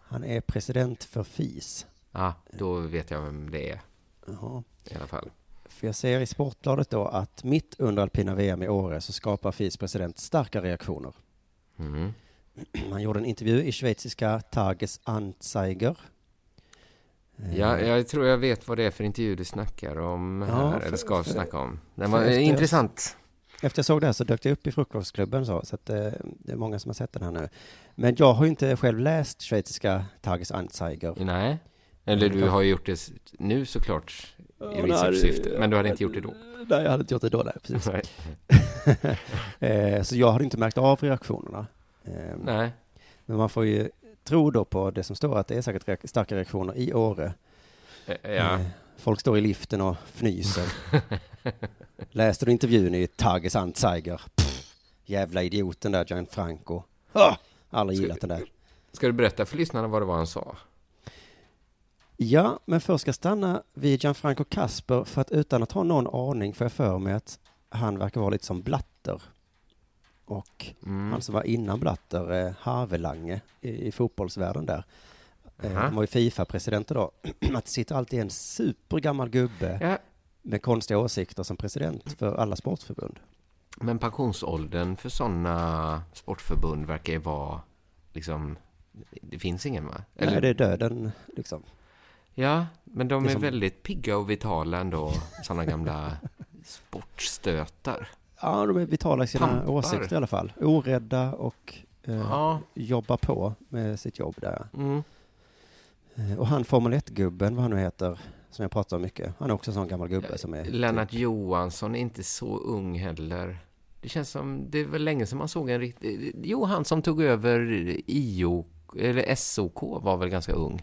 D: Han är president för FIS.
C: Ja, då vet jag vem det är.
D: Jaha.
C: I alla fall.
D: För jag ser i Sportbladet då att mitt under alpina VM i Åre så skapar FIS president starka reaktioner.
C: Mm. [CLEARS THROAT]
D: Han gjorde en intervju i schweiziska Tages Anzeiger. Eh,
C: Ja, jag tror jag vet vad det är för intervju du snackar om
D: Ja,
C: här,
D: för-
C: eller ska
D: för-
C: snacka om. Den var
D: efter-
C: intressant.
D: Efter jag såg det här så dök det upp i frukostklubben så, så att eh, det är många som har sett den här nu. Men jag har ju inte själv läst schweiziska Tages Anzeiger.
C: Nej. Eller du har ju gjort det nu såklart i
D: Ja, nej,
C: men du hade inte gjort det då.
D: Nej, jag hade inte gjort det då, nej, precis.
C: Nej. [LAUGHS]
D: eh, så jag hade inte märkt av reaktionerna. Eh,
C: Nej.
D: Men man får ju tro då på det som står, att det är säkert reak- starka reaktioner i Åre.
C: Eh, Ja.
D: Eh, folk står i liften och fnyser. [LAUGHS] Läste du intervjun i Tages Anzeiger? Pff, jävla idioten där, Gianfranco. Ah, aldrig gillat den där.
C: Ska du berätta för lyssnarna vad det var han sa?
D: Ja, men först ska jag stanna vid Gianfranco Casper för att utan att ha någon aning får jag för mig att han verkar vara lite som Blatter. Och
C: Mm.
D: han som var innan Blatter, eh, Havelange i, i fotbollsvärlden där. Eh, han var ju Fifa-president då. [CLEARS THROAT] att det sitter alltid en supergammal gubbe
C: Ja.
D: med konstiga åsikter som president för alla sportförbund.
C: Men pensionsåldern för sådana sportförbund verkar ju vara liksom, det finns ingen va?
D: Nej, det är döden liksom.
C: Ja, men de
D: är som-
C: väldigt pigga och vitala ändå, sådana gamla sportstötar.
D: Ja, de är vitala i sina
C: Pampar.
D: åsikter i alla fall. Orädda och eh,
C: Ja.
D: jobbar på med sitt jobb där.
C: Mm.
D: Eh, Och han Formel 1-gubben, vad han nu heter, som jag pratar om mycket, han är också en sån gammal gubbe som är...
C: Lennart Johansson är inte så ung heller. Det känns som, det är väl länge sedan man såg en riktig... Jo, han som tog över IO, eller SOK var väl ganska ung.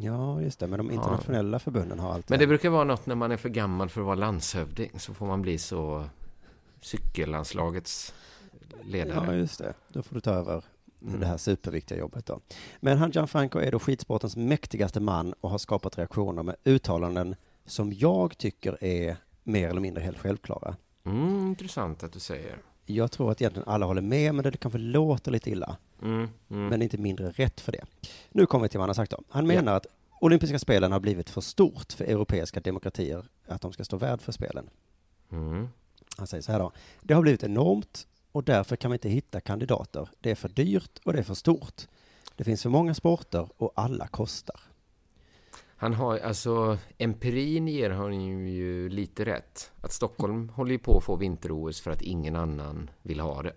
D: Ja, just det, men de internationella förbunden har alltid...
C: Men det brukar vara något när man är för gammal för att vara landshövding, så får man bli så cykellandslagets ledare.
D: Ja, just det. Då får du ta över
C: Mm.
D: det här superviktiga jobbet då. Men han Gianfranco är då skidsportens mäktigaste man och har skapat reaktioner med uttalanden som jag tycker är mer eller mindre helt självklara.
C: Mm, intressant att du säger.
D: Jag tror att egentligen alla håller med, men det kanske låter lite illa.
C: Mm, mm.
D: Men det är inte mindre rätt för det. Nu kommer vi till vad han har sagt då. Han
C: Ja.
D: menar att olympiska spelen har blivit för stort för europeiska demokratier att de ska stå värd för spelen.
C: Mm.
D: Han säger så här då. Det har blivit enormt och därför kan vi inte hitta kandidater. Det är för dyrt och det är för stort. Det finns för många sporter och alla kostar.
C: Han har, alltså, empirin ger honom ju lite rätt. Att Stockholm håller ju på att få vinter-OS för att ingen annan vill ha det.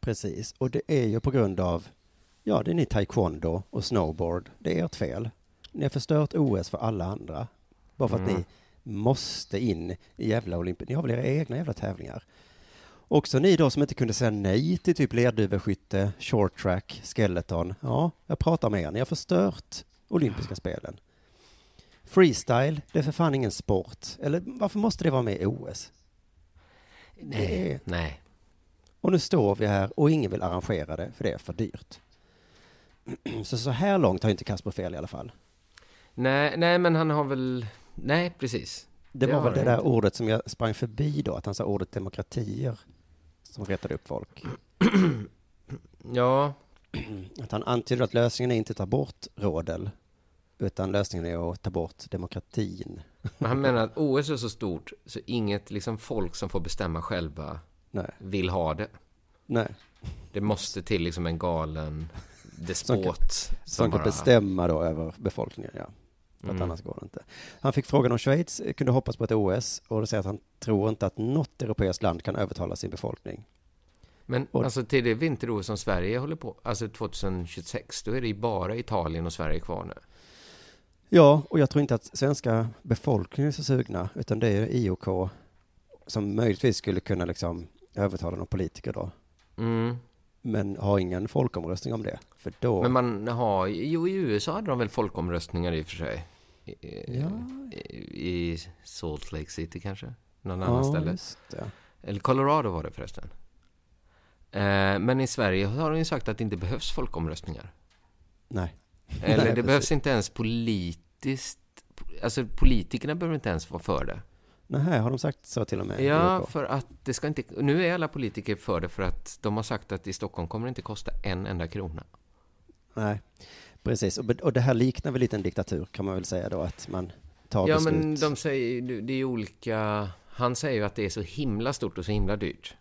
D: Precis, och det är ju på grund av, ja det är ni taekwondo och snowboard, det är ert fel. Ni har förstört OS för alla andra. Bara för att
C: Mm.
D: ni måste in i jävla olympi. Ni har väl era egna jävla tävlingar. Också ni då som inte kunde säga nej till typ lerduveskytte, short track, skeleton. Ja, jag pratar med er. Ni har förstört olympiska spelen. Freestyle, det är för fan ingen sport. Eller varför måste det vara med i OS? Det är-
C: Nej.
D: Och nu står vi här och ingen vill arrangera det för det är för dyrt. [CLEARS THROAT] Så så här långt har inte Kasper fel i alla fall.
C: Nej, nej, men han har väl... Nej, precis.
D: Det, var
C: har
D: väl det där
C: inte.
D: ordet som jag sprang förbi då, att han sa ordet demokratier som retade upp folk. [CLEARS THROAT]
C: Ja, [CLEARS THROAT]
D: Att han antyder att lösningen är inte att ta bort rådel, utan lösningen är att ta bort demokratin.
C: men han menar att OS är så stort så inget liksom folk som får bestämma själva
D: Nej.
C: vill ha det.
D: Nej.
C: Det måste till liksom en galen
D: Som
C: despot
D: kan,
C: som,
D: som kan
C: bara...
D: bestämma då över befolkningen, ja. För att
C: Mm.
D: annars går det inte. Han fick frågan om Schweiz kunde hoppas på ett OS och då säger att han tror inte att något europeiskt land kan övertala sin befolkning.
C: Men
D: Och-
C: alltså till det vinter som Sverige håller på, alltså 2026, då är det ju bara Italien och Sverige kvar nu.
D: Ja, och jag tror inte att svenska befolkningen är så sugna, utan det är IOK som möjligtvis skulle kunna liksom övertala någon politiker då.
C: Mm.
D: Men har ingen folkomröstning om det, för då...
C: Men man har, jo i USA hade de väl folkomröstningar i och för sig. I,
D: Ja.
C: i, Salt Lake City kanske? Någon
D: Ja,
C: annan ställe?
D: just det.
C: Eller Colorado var det förresten. Eh, men i Sverige har de ju sagt att det inte behövs folkomröstningar.
D: Nej.
C: Eller [LAUGHS]
D: Nej,
C: det behövs inte ens politiskt, alltså politikerna behöver inte ens vara för det.
D: Nej, har de sagt så till och med?
C: Ja, för att det ska inte... Nu är alla politiker för det för att de har sagt att i Stockholm kommer det inte kosta en enda krona.
D: Nej, precis. Och, det här liknar väl lite en diktatur kan man väl säga då, att man tar
C: Ja,
D: beslut.
C: men de säger... Det är olika... Han säger ju att det är så himla stort och så himla dyrt.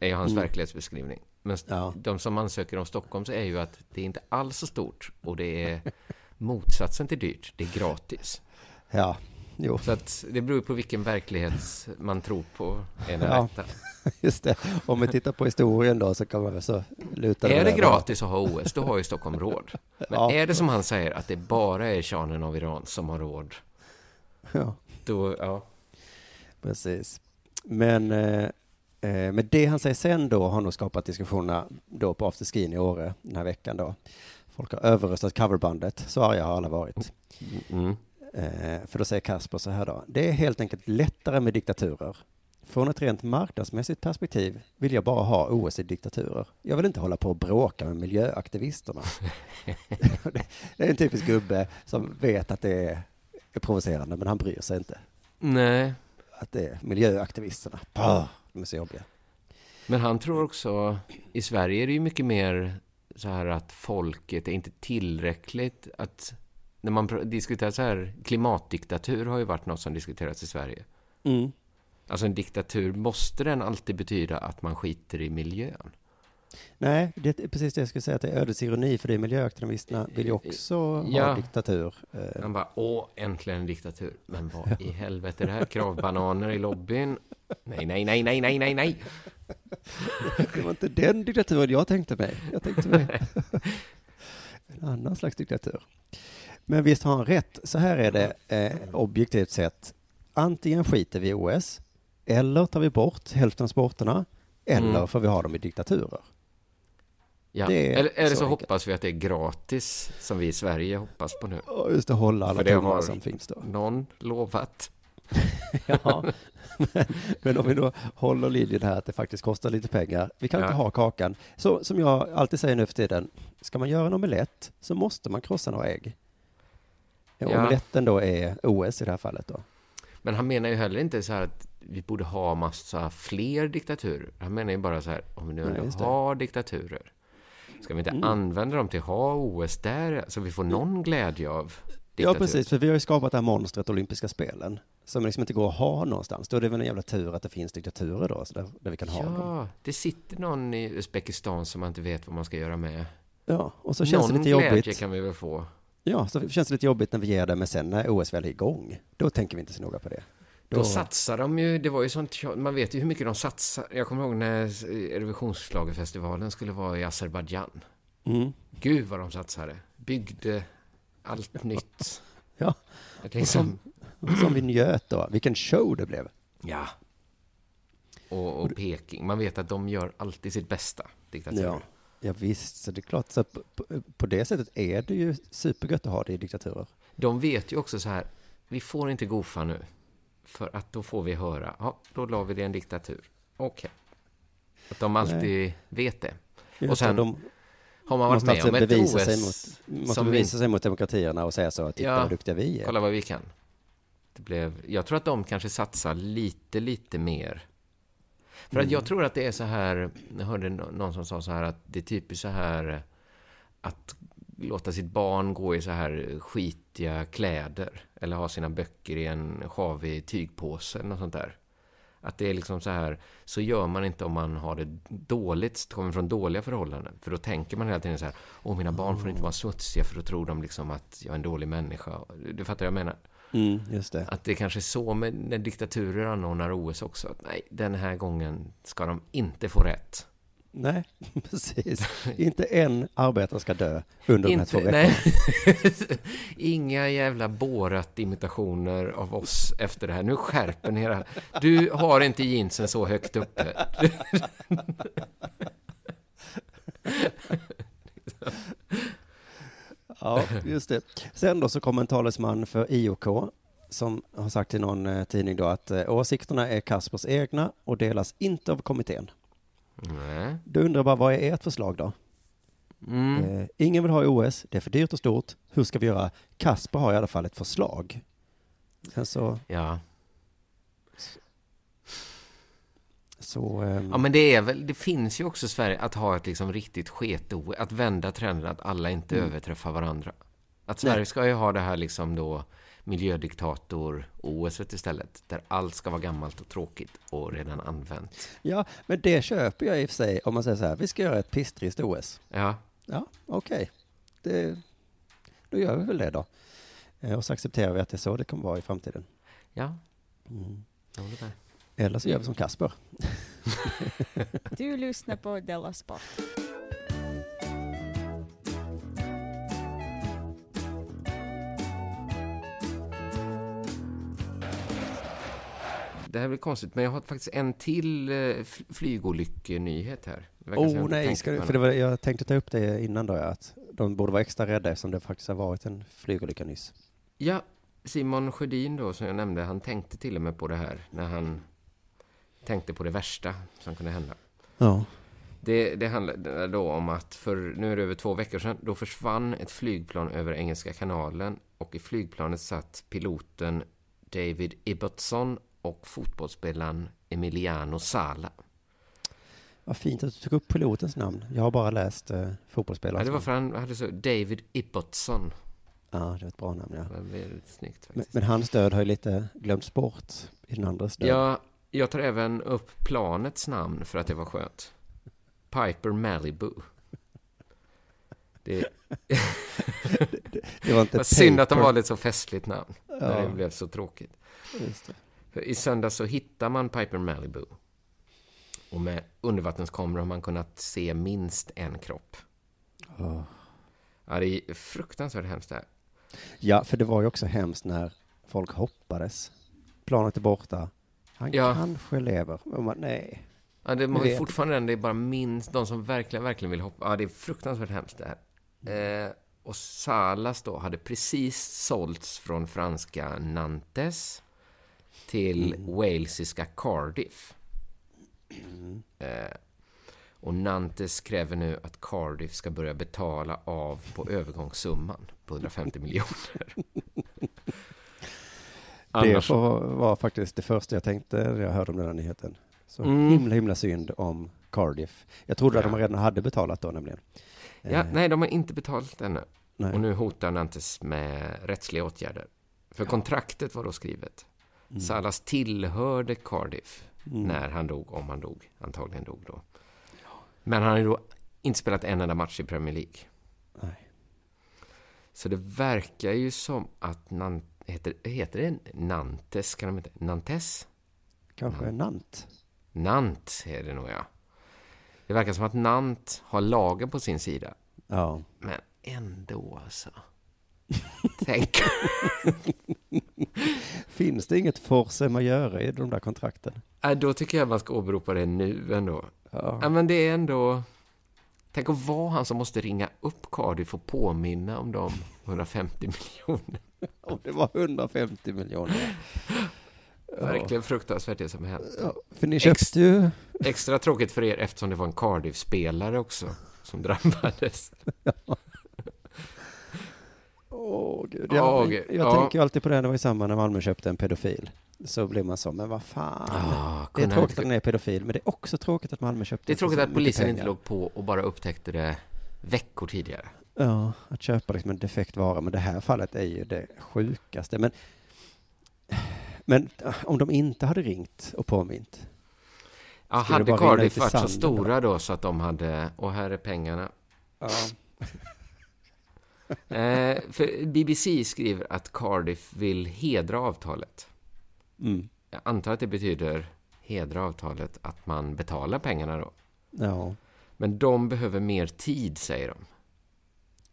C: är ju hans
D: Mm.
C: verklighetsbeskrivning. Men de som ansöker om Stockholm säger ju att det är inte alls så stort och det är [LAUGHS] motsatsen till dyrt. Det är gratis.
D: Ja, jo.
C: Så att det beror på vilken verklighet man tror på är den
D: Ja,
C: rätta. [LAUGHS]
D: just det. Om vi tittar på historien då så kan man väl så luta
C: Är det
D: över.
C: gratis att ha OS, då har ju Stockholm råd. [LAUGHS] Men
D: Ja.
C: är det som han säger, att det bara är shahen av Iran som har råd,
D: Ja.
C: då, ja.
D: Precis. Men, eh, eh, men det han säger sen då har nog skapat diskussionerna då på afterskin i Åre den här veckan då. Folk har överröstat coverbandet, så arga har alla varit.
C: Mm.
D: Eh, för då säger Kasper så här då. Det är helt enkelt lättare med diktaturer. Från ett rent marknadsmässigt perspektiv vill jag bara ha OS i diktaturer. Jag vill inte hålla på och bråka med miljöaktivisterna. [LAUGHS] det är en typisk gubbe som vet att det är, provocerande, men han bryr sig inte.
C: Nej.
D: Att det är miljöaktivisterna. Bah, de är så jobbiga.
C: Men han tror också, i Sverige är det ju mycket mer så här att folket är inte tillräckligt att när man diskuterar så här, klimatdiktatur har ju varit något som diskuterats i Sverige.
D: Mm.
C: Alltså en diktatur, måste den alltid betyda att man skiter i miljön?
D: Nej, det är precis det jag skulle säga, att det är ödets ironi, för det är miljöaktivisterna vill ju också
C: Ja.
D: ha diktatur. Eh,
C: Han bara, åh, äntligen en diktatur. Men vad i [LAUGHS] helvete är det här? Kravbananer i lobbyn? Nej, nej, nej, nej, nej, nej, nej.
D: Det var inte den diktaturen jag tänkte mig. Jag tänkte mig [LAUGHS] [LAUGHS] en annan slags diktatur. Men visst har han rätt. Så här är det eh, objektivt sett. Antingen skiter vi i OS, eller tar vi bort hälften av sporterna, eller
C: Mm.
D: får vi ha dem i diktaturer.
C: Ja.
D: Det är
C: eller eller så,
D: så
C: hoppas vi att det är gratis, som vi i Sverige hoppas på nu.
D: Just det, hålla alla tummar som finns då.
C: någon lovat. [LAUGHS]
D: Ja, men, men om vi då håller linjen här att det faktiskt kostar lite pengar. Vi kan
C: Ja.
D: inte ha kakan. Så som jag alltid säger nu för tiden, ska man göra en omelett så måste man krossa några ägg.
C: Ja.
D: Omeletten då är OS i det här fallet då.
C: Men han menar ju heller inte så här att vi borde ha massa fler diktaturer. Han menar ju bara så här, om vi nu
D: Nej,
C: har diktaturer, ska vi inte
D: Mm.
C: använda dem till att ha OS där, så vi får någon glädje av
D: Ja,
C: diktatur?
D: precis, för vi har ju skapat det här monstret olympiska spelen som liksom inte går att ha någonstans. Då är det väl en jävla tur att det finns diktaturer då, så där, där vi kan ha dem.
C: Ja, det sitter någon i Uzbekistan som man inte vet vad man ska göra med.
D: Ja, och så känns
C: någon
D: det lite
C: glädje
D: jobbigt.
C: kan vi väl få.
D: Ja, så känns det lite jobbigt när vi ger det, men sen när OS väl är igång, då tänker vi inte så noga på det.
C: Då satsar de ju, det var ju sånt, man vet ju hur mycket de satsar. Jag kommer ihåg när Eurovisionsschlagerfestivalen skulle vara i Azerbajdzjan.
D: Mm.
C: Gud vad de satsade. Byggde allt nytt. [LAUGHS]
D: Ja,
C: liksom,
D: som, som vi njöt då. Vilken show det blev.
C: ja. Och, och Peking, man vet att de gör alltid sitt bästa, diktaturer.
D: Ja, ja visst, så det är klart. Så på, på, det sättet är det ju supergött att ha det i diktaturer.
C: De vet ju också så här, vi får inte gofa nu. För att då får vi höra, ja, då la vi det i en diktatur. Okej. Att de alltid
D: Nej.
C: vet det.
D: Just
C: och sen
D: de
C: har man varit med
D: alltså
C: om ett
D: bevisa
C: OS
D: sig mot, måste
C: som vi
D: bevisa sig mot demokratierna och säga så titta
C: Ja,
D: vad duktiga vi är.
C: Kolla vad vi kan. Det blev, jag tror att de kanske satsar lite, lite mer. För att
D: Mm.
C: jag tror att det är så här, jag hörde nå- någon som sa så här att det är typiskt så här att låta sitt barn gå i så här skitiga kläder eller ha sina böcker i en sjavig tygpåse eller något sånt där. Att det är liksom så här, så gör man inte om man har det dåligt, kommer från dåliga förhållanden. För då tänker man hela tiden så här, åh mina barn får inte vara smutsiga för då tror de liksom att jag är en dålig människa. Du fattar vad jag menar?
D: Mm, just det.
C: Att det kanske är så med när diktaturer anordnar OS också. Att nej, den här gången ska de inte få rätt.
D: Nej, [LAUGHS] precis. [LAUGHS] inte en arbetare ska dö under de här två veckorna. [LAUGHS]
C: Inga jävla Borat-imitationer av oss efter det här. Nu skärper ni era... Du har inte jeansen så högt uppe.
D: Ja, just det. Sen då så kom en talesman för IOK som har sagt till någon eh, tidning då att eh, åsikterna är Kaspers egna och delas inte av kommittén.
C: Nej.
D: Då undrar bara, vad är ert förslag då?
C: Mm.
D: Eh, ingen vill ha OS, det är för dyrt och stort. Hur ska vi göra? Kasper har i alla fall ett förslag. Sen så,
C: Ja.
D: Så, ehm,
C: Ja, men det är väl, det finns ju också i Sverige att ha ett liksom riktigt sket att vända trenden att alla inte
D: Mm.
C: överträffar varandra. Att Sverige
D: Nej.
C: ska ju ha det här liksom då miljödiktator-OS istället, där allt ska vara gammalt och tråkigt och redan använt.
D: Ja, men det köper jag i och för sig om man säger så här, vi ska göra ett pisstrist OS.
C: Ja.
D: Ja, okej. Det, då gör vi väl det då. Eh, Och så accepterar vi att det är så det kommer vara i framtiden.
C: Ja.
D: Mm.
C: Jag håller med.
D: Eller så gör vi som Kasper. [LAUGHS]
E: Du lyssnar på Della Sport.
C: Det här blir konstigt, men jag har faktiskt en till eh, fl- flygolyckenyhet här.
D: Oh nej, du, för det var, jag tänkte ta upp det innan då, att de borde vara extra rädda eftersom det faktiskt har varit en flygolycka nyss.
C: Ja, Simon Sjödin då, som jag nämnde, han tänkte till och med på det här när han tänkte på det värsta som kunde hända.
D: Ja.
C: Det, det handlar då om att för nu är det över två veckor sedan, då försvann ett flygplan över Engelska kanalen och i flygplanet satt piloten David Ibbotson och fotbollsspelaren Emiliano Sala.
D: Vad fint att du tog upp pilotens namn. Jag har bara läst eh, fotbollsspelare.
C: Ja, det var för han hade så David Ibbotson.
D: Ja, det var ett bra namn, ja.
C: Det var väldigt snyggt
D: Men,
C: faktiskt.
D: men hans död har ju lite glömts bort i den andras död.
C: Ja, jag tar även upp planets namn för att det var skönt. Piper Malibu. Det, [LAUGHS]
D: det var inte [LAUGHS]
C: synd att de valde ett så festligt namn. När
D: Ja.
C: det blev så tråkigt.
D: Det.
C: I söndag så hittar man Piper Malibu. Och med undervattenskameror har man kunnat se minst en kropp.
D: Åh.
C: Ja, det är fruktansvärt hemskt det här.
D: Ja, för det var ju också hemskt när folk hoppades. Planet är borta. Han
C: Ja.
D: kanske lever. Men man, nej.
C: Ja, det är
D: vet.
C: fortfarande den, det är bara minst de som verkligen, verkligen vill hoppa. Ja, det är fruktansvärt hemskt det här. Eh, och Salas då hade precis sålts från franska Nantes till walesiska Cardiff. Eh, och Nantes kräver nu att Cardiff ska börja betala av på övergångssumman på 150 miljoner. [LAUGHS]
D: Det
C: Annars-
D: får vara faktiskt det första jag tänkte när jag hörde om den här nyheten. Så
C: Mm.
D: himla, himla synd om Cardiff. Jag trodde att
C: Ja.
D: de redan hade betalat då nämligen.
C: Ja,
D: Eh,
C: nej, de har inte betalat ännu.
D: Nej.
C: Och nu hotar Nantes med rättsliga åtgärder. För kontraktet var då skrivet.
D: Mm.
C: Salas tillhörde Cardiff
D: Mm.
C: när han dog, om han dog. Antagligen dog då. Men han har ju då inte spelat en enda match i Premier League.
D: Nej.
C: Så det verkar ju som att Nan heter, heter det Nantes? Kan de inte? Nantes?
D: Kanske Nant.
C: Nant är det nog, ja. Det verkar som att Nant har lagen på sin sida.
D: Ja.
C: Men ändå alltså. Tänk. [LAUGHS]
D: Finns det inget force majeure i de där kontrakten?
C: Nej, då tycker jag man ska åberopa det nu ändå.
D: Ja.
C: Ja, men det är ändå... Tänk att vara han som måste ringa upp Cardiff och påminna om de 150 miljoner. [LAUGHS]
D: Om det var 150 miljoner. Ja.
C: Verkligen fruktansvärt det som hänt.
D: Ja, för ni köpte ju...
C: Extra tråkigt för er eftersom det var en Cardiff-spelare också som drabbades. [LAUGHS]
D: Åh gud.
C: Ja,
D: Jag,
C: okej.
D: jag
C: Ja.
D: tänker ju alltid på det, det var ju samma när Malmö köpte en pedofil. Så blir man så, men vad fan.
C: Ah,
D: det är tråkigt att den är pedofil, men det är också tråkigt att Malmö köpte
C: Det är tråkigt att polisen
D: pengar.
C: inte låg på och bara upptäckte det veckor tidigare.
D: Ja, att köpa liksom en defekt vara, men det här fallet är ju det sjukaste. Men, men äh, om de inte hade ringt och påmint.
C: Ja, hade Cardiff varit så stora då så att de hade, och här är pengarna.
D: Ja. [LAUGHS]
C: Eh, för BBC skriver att Cardiff vill hedra avtalet.
D: Mm.
C: Jag antar att det betyder hedra avtalet att man betalar pengarna då.
D: Ja.
C: Men de behöver mer tid, säger de.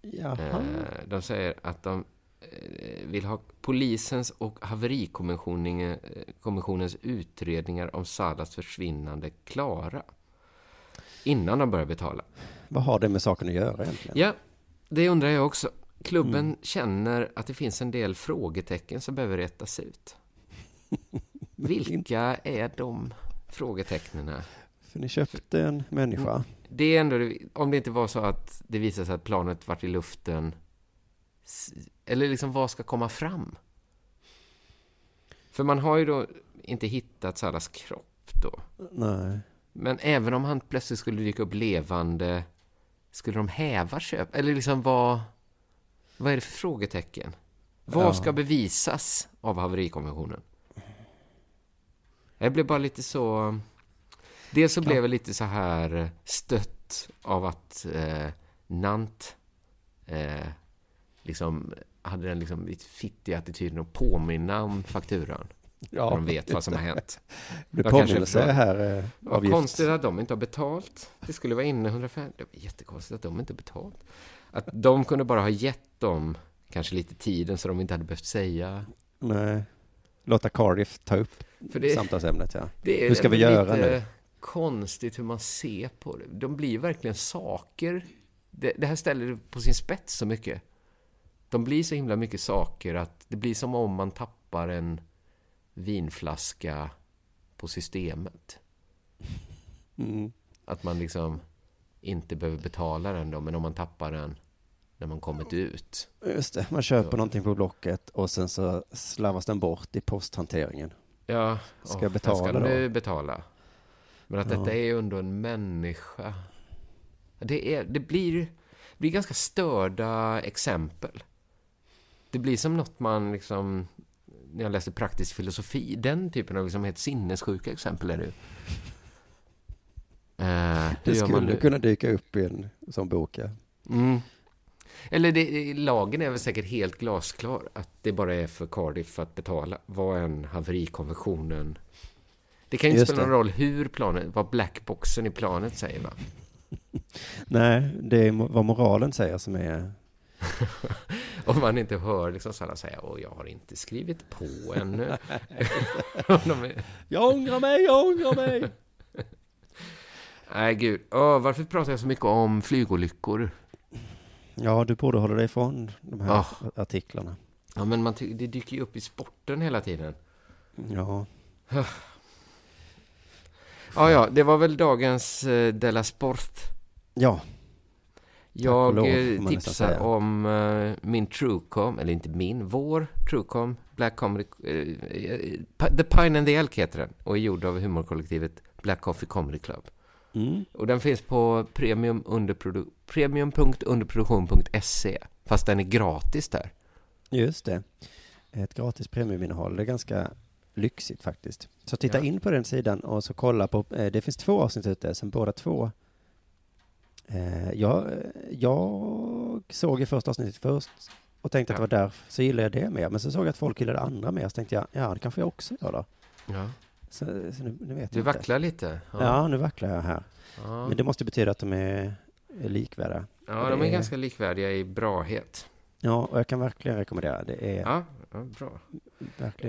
D: Jaha.
C: Eh, de säger att de eh, vill ha polisens och haverikommissionen- eh, utredningar om Salas försvinnande klara. Innan de börjar betala.
D: Vad har det med saken att göra egentligen?
C: Ja, det undrar jag också. Klubben
D: Mm.
C: känner att det finns en del frågetecken som behöver rättas ut. [LAUGHS] Vilka är de frågetecknen?
D: För ni köpte en människa.
C: Det är ändå, om det inte var så att det visade sig att planet vart i luften, eller liksom vad ska komma fram? För man har ju då inte hittat Salas kropp, då.
D: Nej.
C: Men även om han plötsligt skulle dyka upp levande, skulle de häva köp? Eller liksom vad, vad är det för frågetecken? Vad
D: Ja.
C: ska bevisas av haverikonventionen? Jag blev bara lite så... Dels så blev jag lite så här stött av att eh, Nant eh, liksom hade den liksom lite fittiga attityden att påminna om fakturan.
D: Ja,
C: när de vet vad som har hänt.
D: Det
C: kanske
D: påminnelse här, eh,
C: Vad konstigt att de inte har betalt. Det skulle vara inne 150. Det är jättekonstigt att de inte har betalt. Att de kunde bara ha gett dem kanske lite tiden så de inte hade behövt säga.
D: Nej. Låta Cardiff ta upp
C: För det-
D: samtalsämnet, ja.
C: Det
D: Hur ska vi göra
C: lite
D: nu?
C: Konstigt hur man ser på det. De blir verkligen saker. Det, det här ställer det på sin spets så mycket. De blir så himla mycket saker att det blir som om man tappar en vinflaska på systemet.
D: Mm.
C: Att man liksom inte behöver betala den då, men om man tappar den när man kommit ut.
D: Just det, man köper någonting på Blocket och sen så slarvas den bort i posthanteringen.
C: Ja,
D: Ska
C: åh,
D: jag betala
C: ska
D: då?
C: nu betala. Men att
D: Ja.
C: detta är ju ändå en människa. Det, är, det blir, det blir ganska störda exempel. Det blir som något man liksom, när jag läste praktisk filosofi, den typen av liksom helt sinnessjuka exempel är det ju. Hur
D: Det
C: man
D: skulle
C: nu?
D: kunna dyka upp i en sån bok, ja.
C: Mm. Eller det, lagen är väl säkert helt glasklar att det bara är för Cardiff att betala vad en haverikonventionen... Det kan ju inte spela någon roll hur planet, vad blackboxen i planet säger va? [LAUGHS]
D: Nej, det är vad moralen säger som är... [LAUGHS]
C: Om man inte hör liksom sådana säga åh jag har inte skrivit på ännu. Är- [LAUGHS]
D: Jag ångrar mig, jag ångrar mig!
C: Nej gud, Åh, varför pratar jag så mycket om flygolyckor?
D: Ja, du borde hålla dig ifrån de här
C: Ah.
D: artiklarna.
C: Ja men man det dyker ju upp i sporten hela tiden.
D: Ja. [SIGHS]
C: Ja, ja, det var väl dagens eh, Della Sport.
D: Ja.
C: Jag
D: lov,
C: eh, tipsar om eh, min Truecom, eller inte min, vår Truecom, Black Comedy, eh, eh, The Pine and the Elk heter den, och är gjord av humorkollektivet Black Coffee Comedy Club.
D: Mm.
C: Och den finns på premium underprodu- premium.underproduktion.se, fast den är gratis där.
D: Just det. Ett gratis premiuminnehåll. Det är ganska lyxigt faktiskt. Så titta
C: Ja.
D: in på den sidan och så kolla på, eh, det finns två avsnitt ute, som båda två eh, jag, jag såg ju första avsnittet först och tänkte att det var där, så gillade jag det mer. Men så såg jag att folk gillade andra mer, så tänkte jag, ja det kanske jag också gör då.
C: Ja.
D: Så, så nu, nu vet
C: Du
D: jag inte.
C: vacklar lite.
D: Ja. nu vacklar jag här.
C: Ja.
D: Men det måste betyda att de är, är likvärdiga.
C: Ja,
D: Och
C: de
D: det
C: är ganska likvärdiga i brahet.
D: Ja, och jag kan verkligen rekommendera. Det är
C: Ja, ja bra.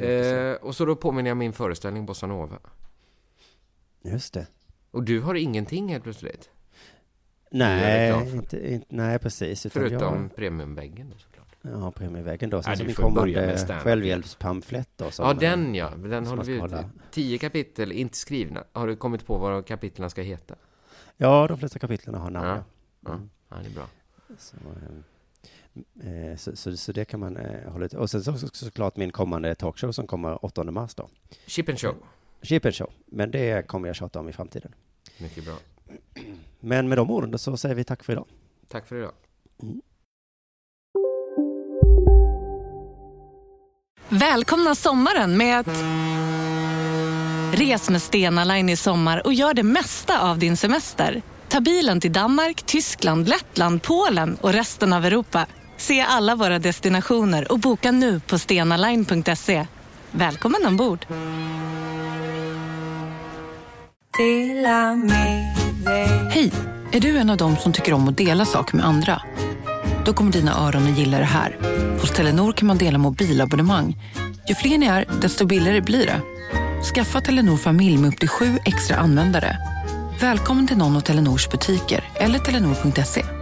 C: Eh, och så då påminner jag min föreställning Bossa Nova.
D: Just det.
C: Och du har ingenting helt plötsligt?
D: Nej, inte, inte, nej precis.
C: Förutom
D: jag,
C: premiumväggen då såklart.
D: Ja, premiumväggen då. Sen
C: Ja,
D: min kommande självhjälpspamflett då. Som,
C: Ja, den ja. Den håller vi ut. Tio kapitel, inte skrivna. Har du kommit på vad kapitlen ska heta?
D: Ja, de flesta kapitlen har namn.
C: Ja.
D: Ja.
C: Ja,
D: Mm.
C: ja det är bra.
D: Så, eh, eh, så, så, så det kan man eh, hålla ut. Och sen så, så, såklart min kommande talkshow som kommer 8 mars då.
C: Chip and show.
D: Chip and show. Men det kommer jag tjata om i framtiden.
C: Mycket bra.
D: Men med de orden så säger vi tack för idag.
C: Tack för idag.
F: Välkomna sommaren med att... Res med Stena Line i sommar och gör det mesta av din semester. Ta bilen till Danmark, Tyskland, Lettland, Polen och resten av Europa. Se alla våra destinationer och boka nu på stenaline.se. Välkommen ombord!
G: Hej! Är du en av dem som tycker om att dela saker med andra? Då kommer dina öron att gilla det här. Hos Telenor kan man dela mobilabonnemang. Ju fler ni är, desto billigare blir det. Skaffa Telenor familj med upp till sju extra användare. Välkommen till någon av Telenors butiker eller telenor.se.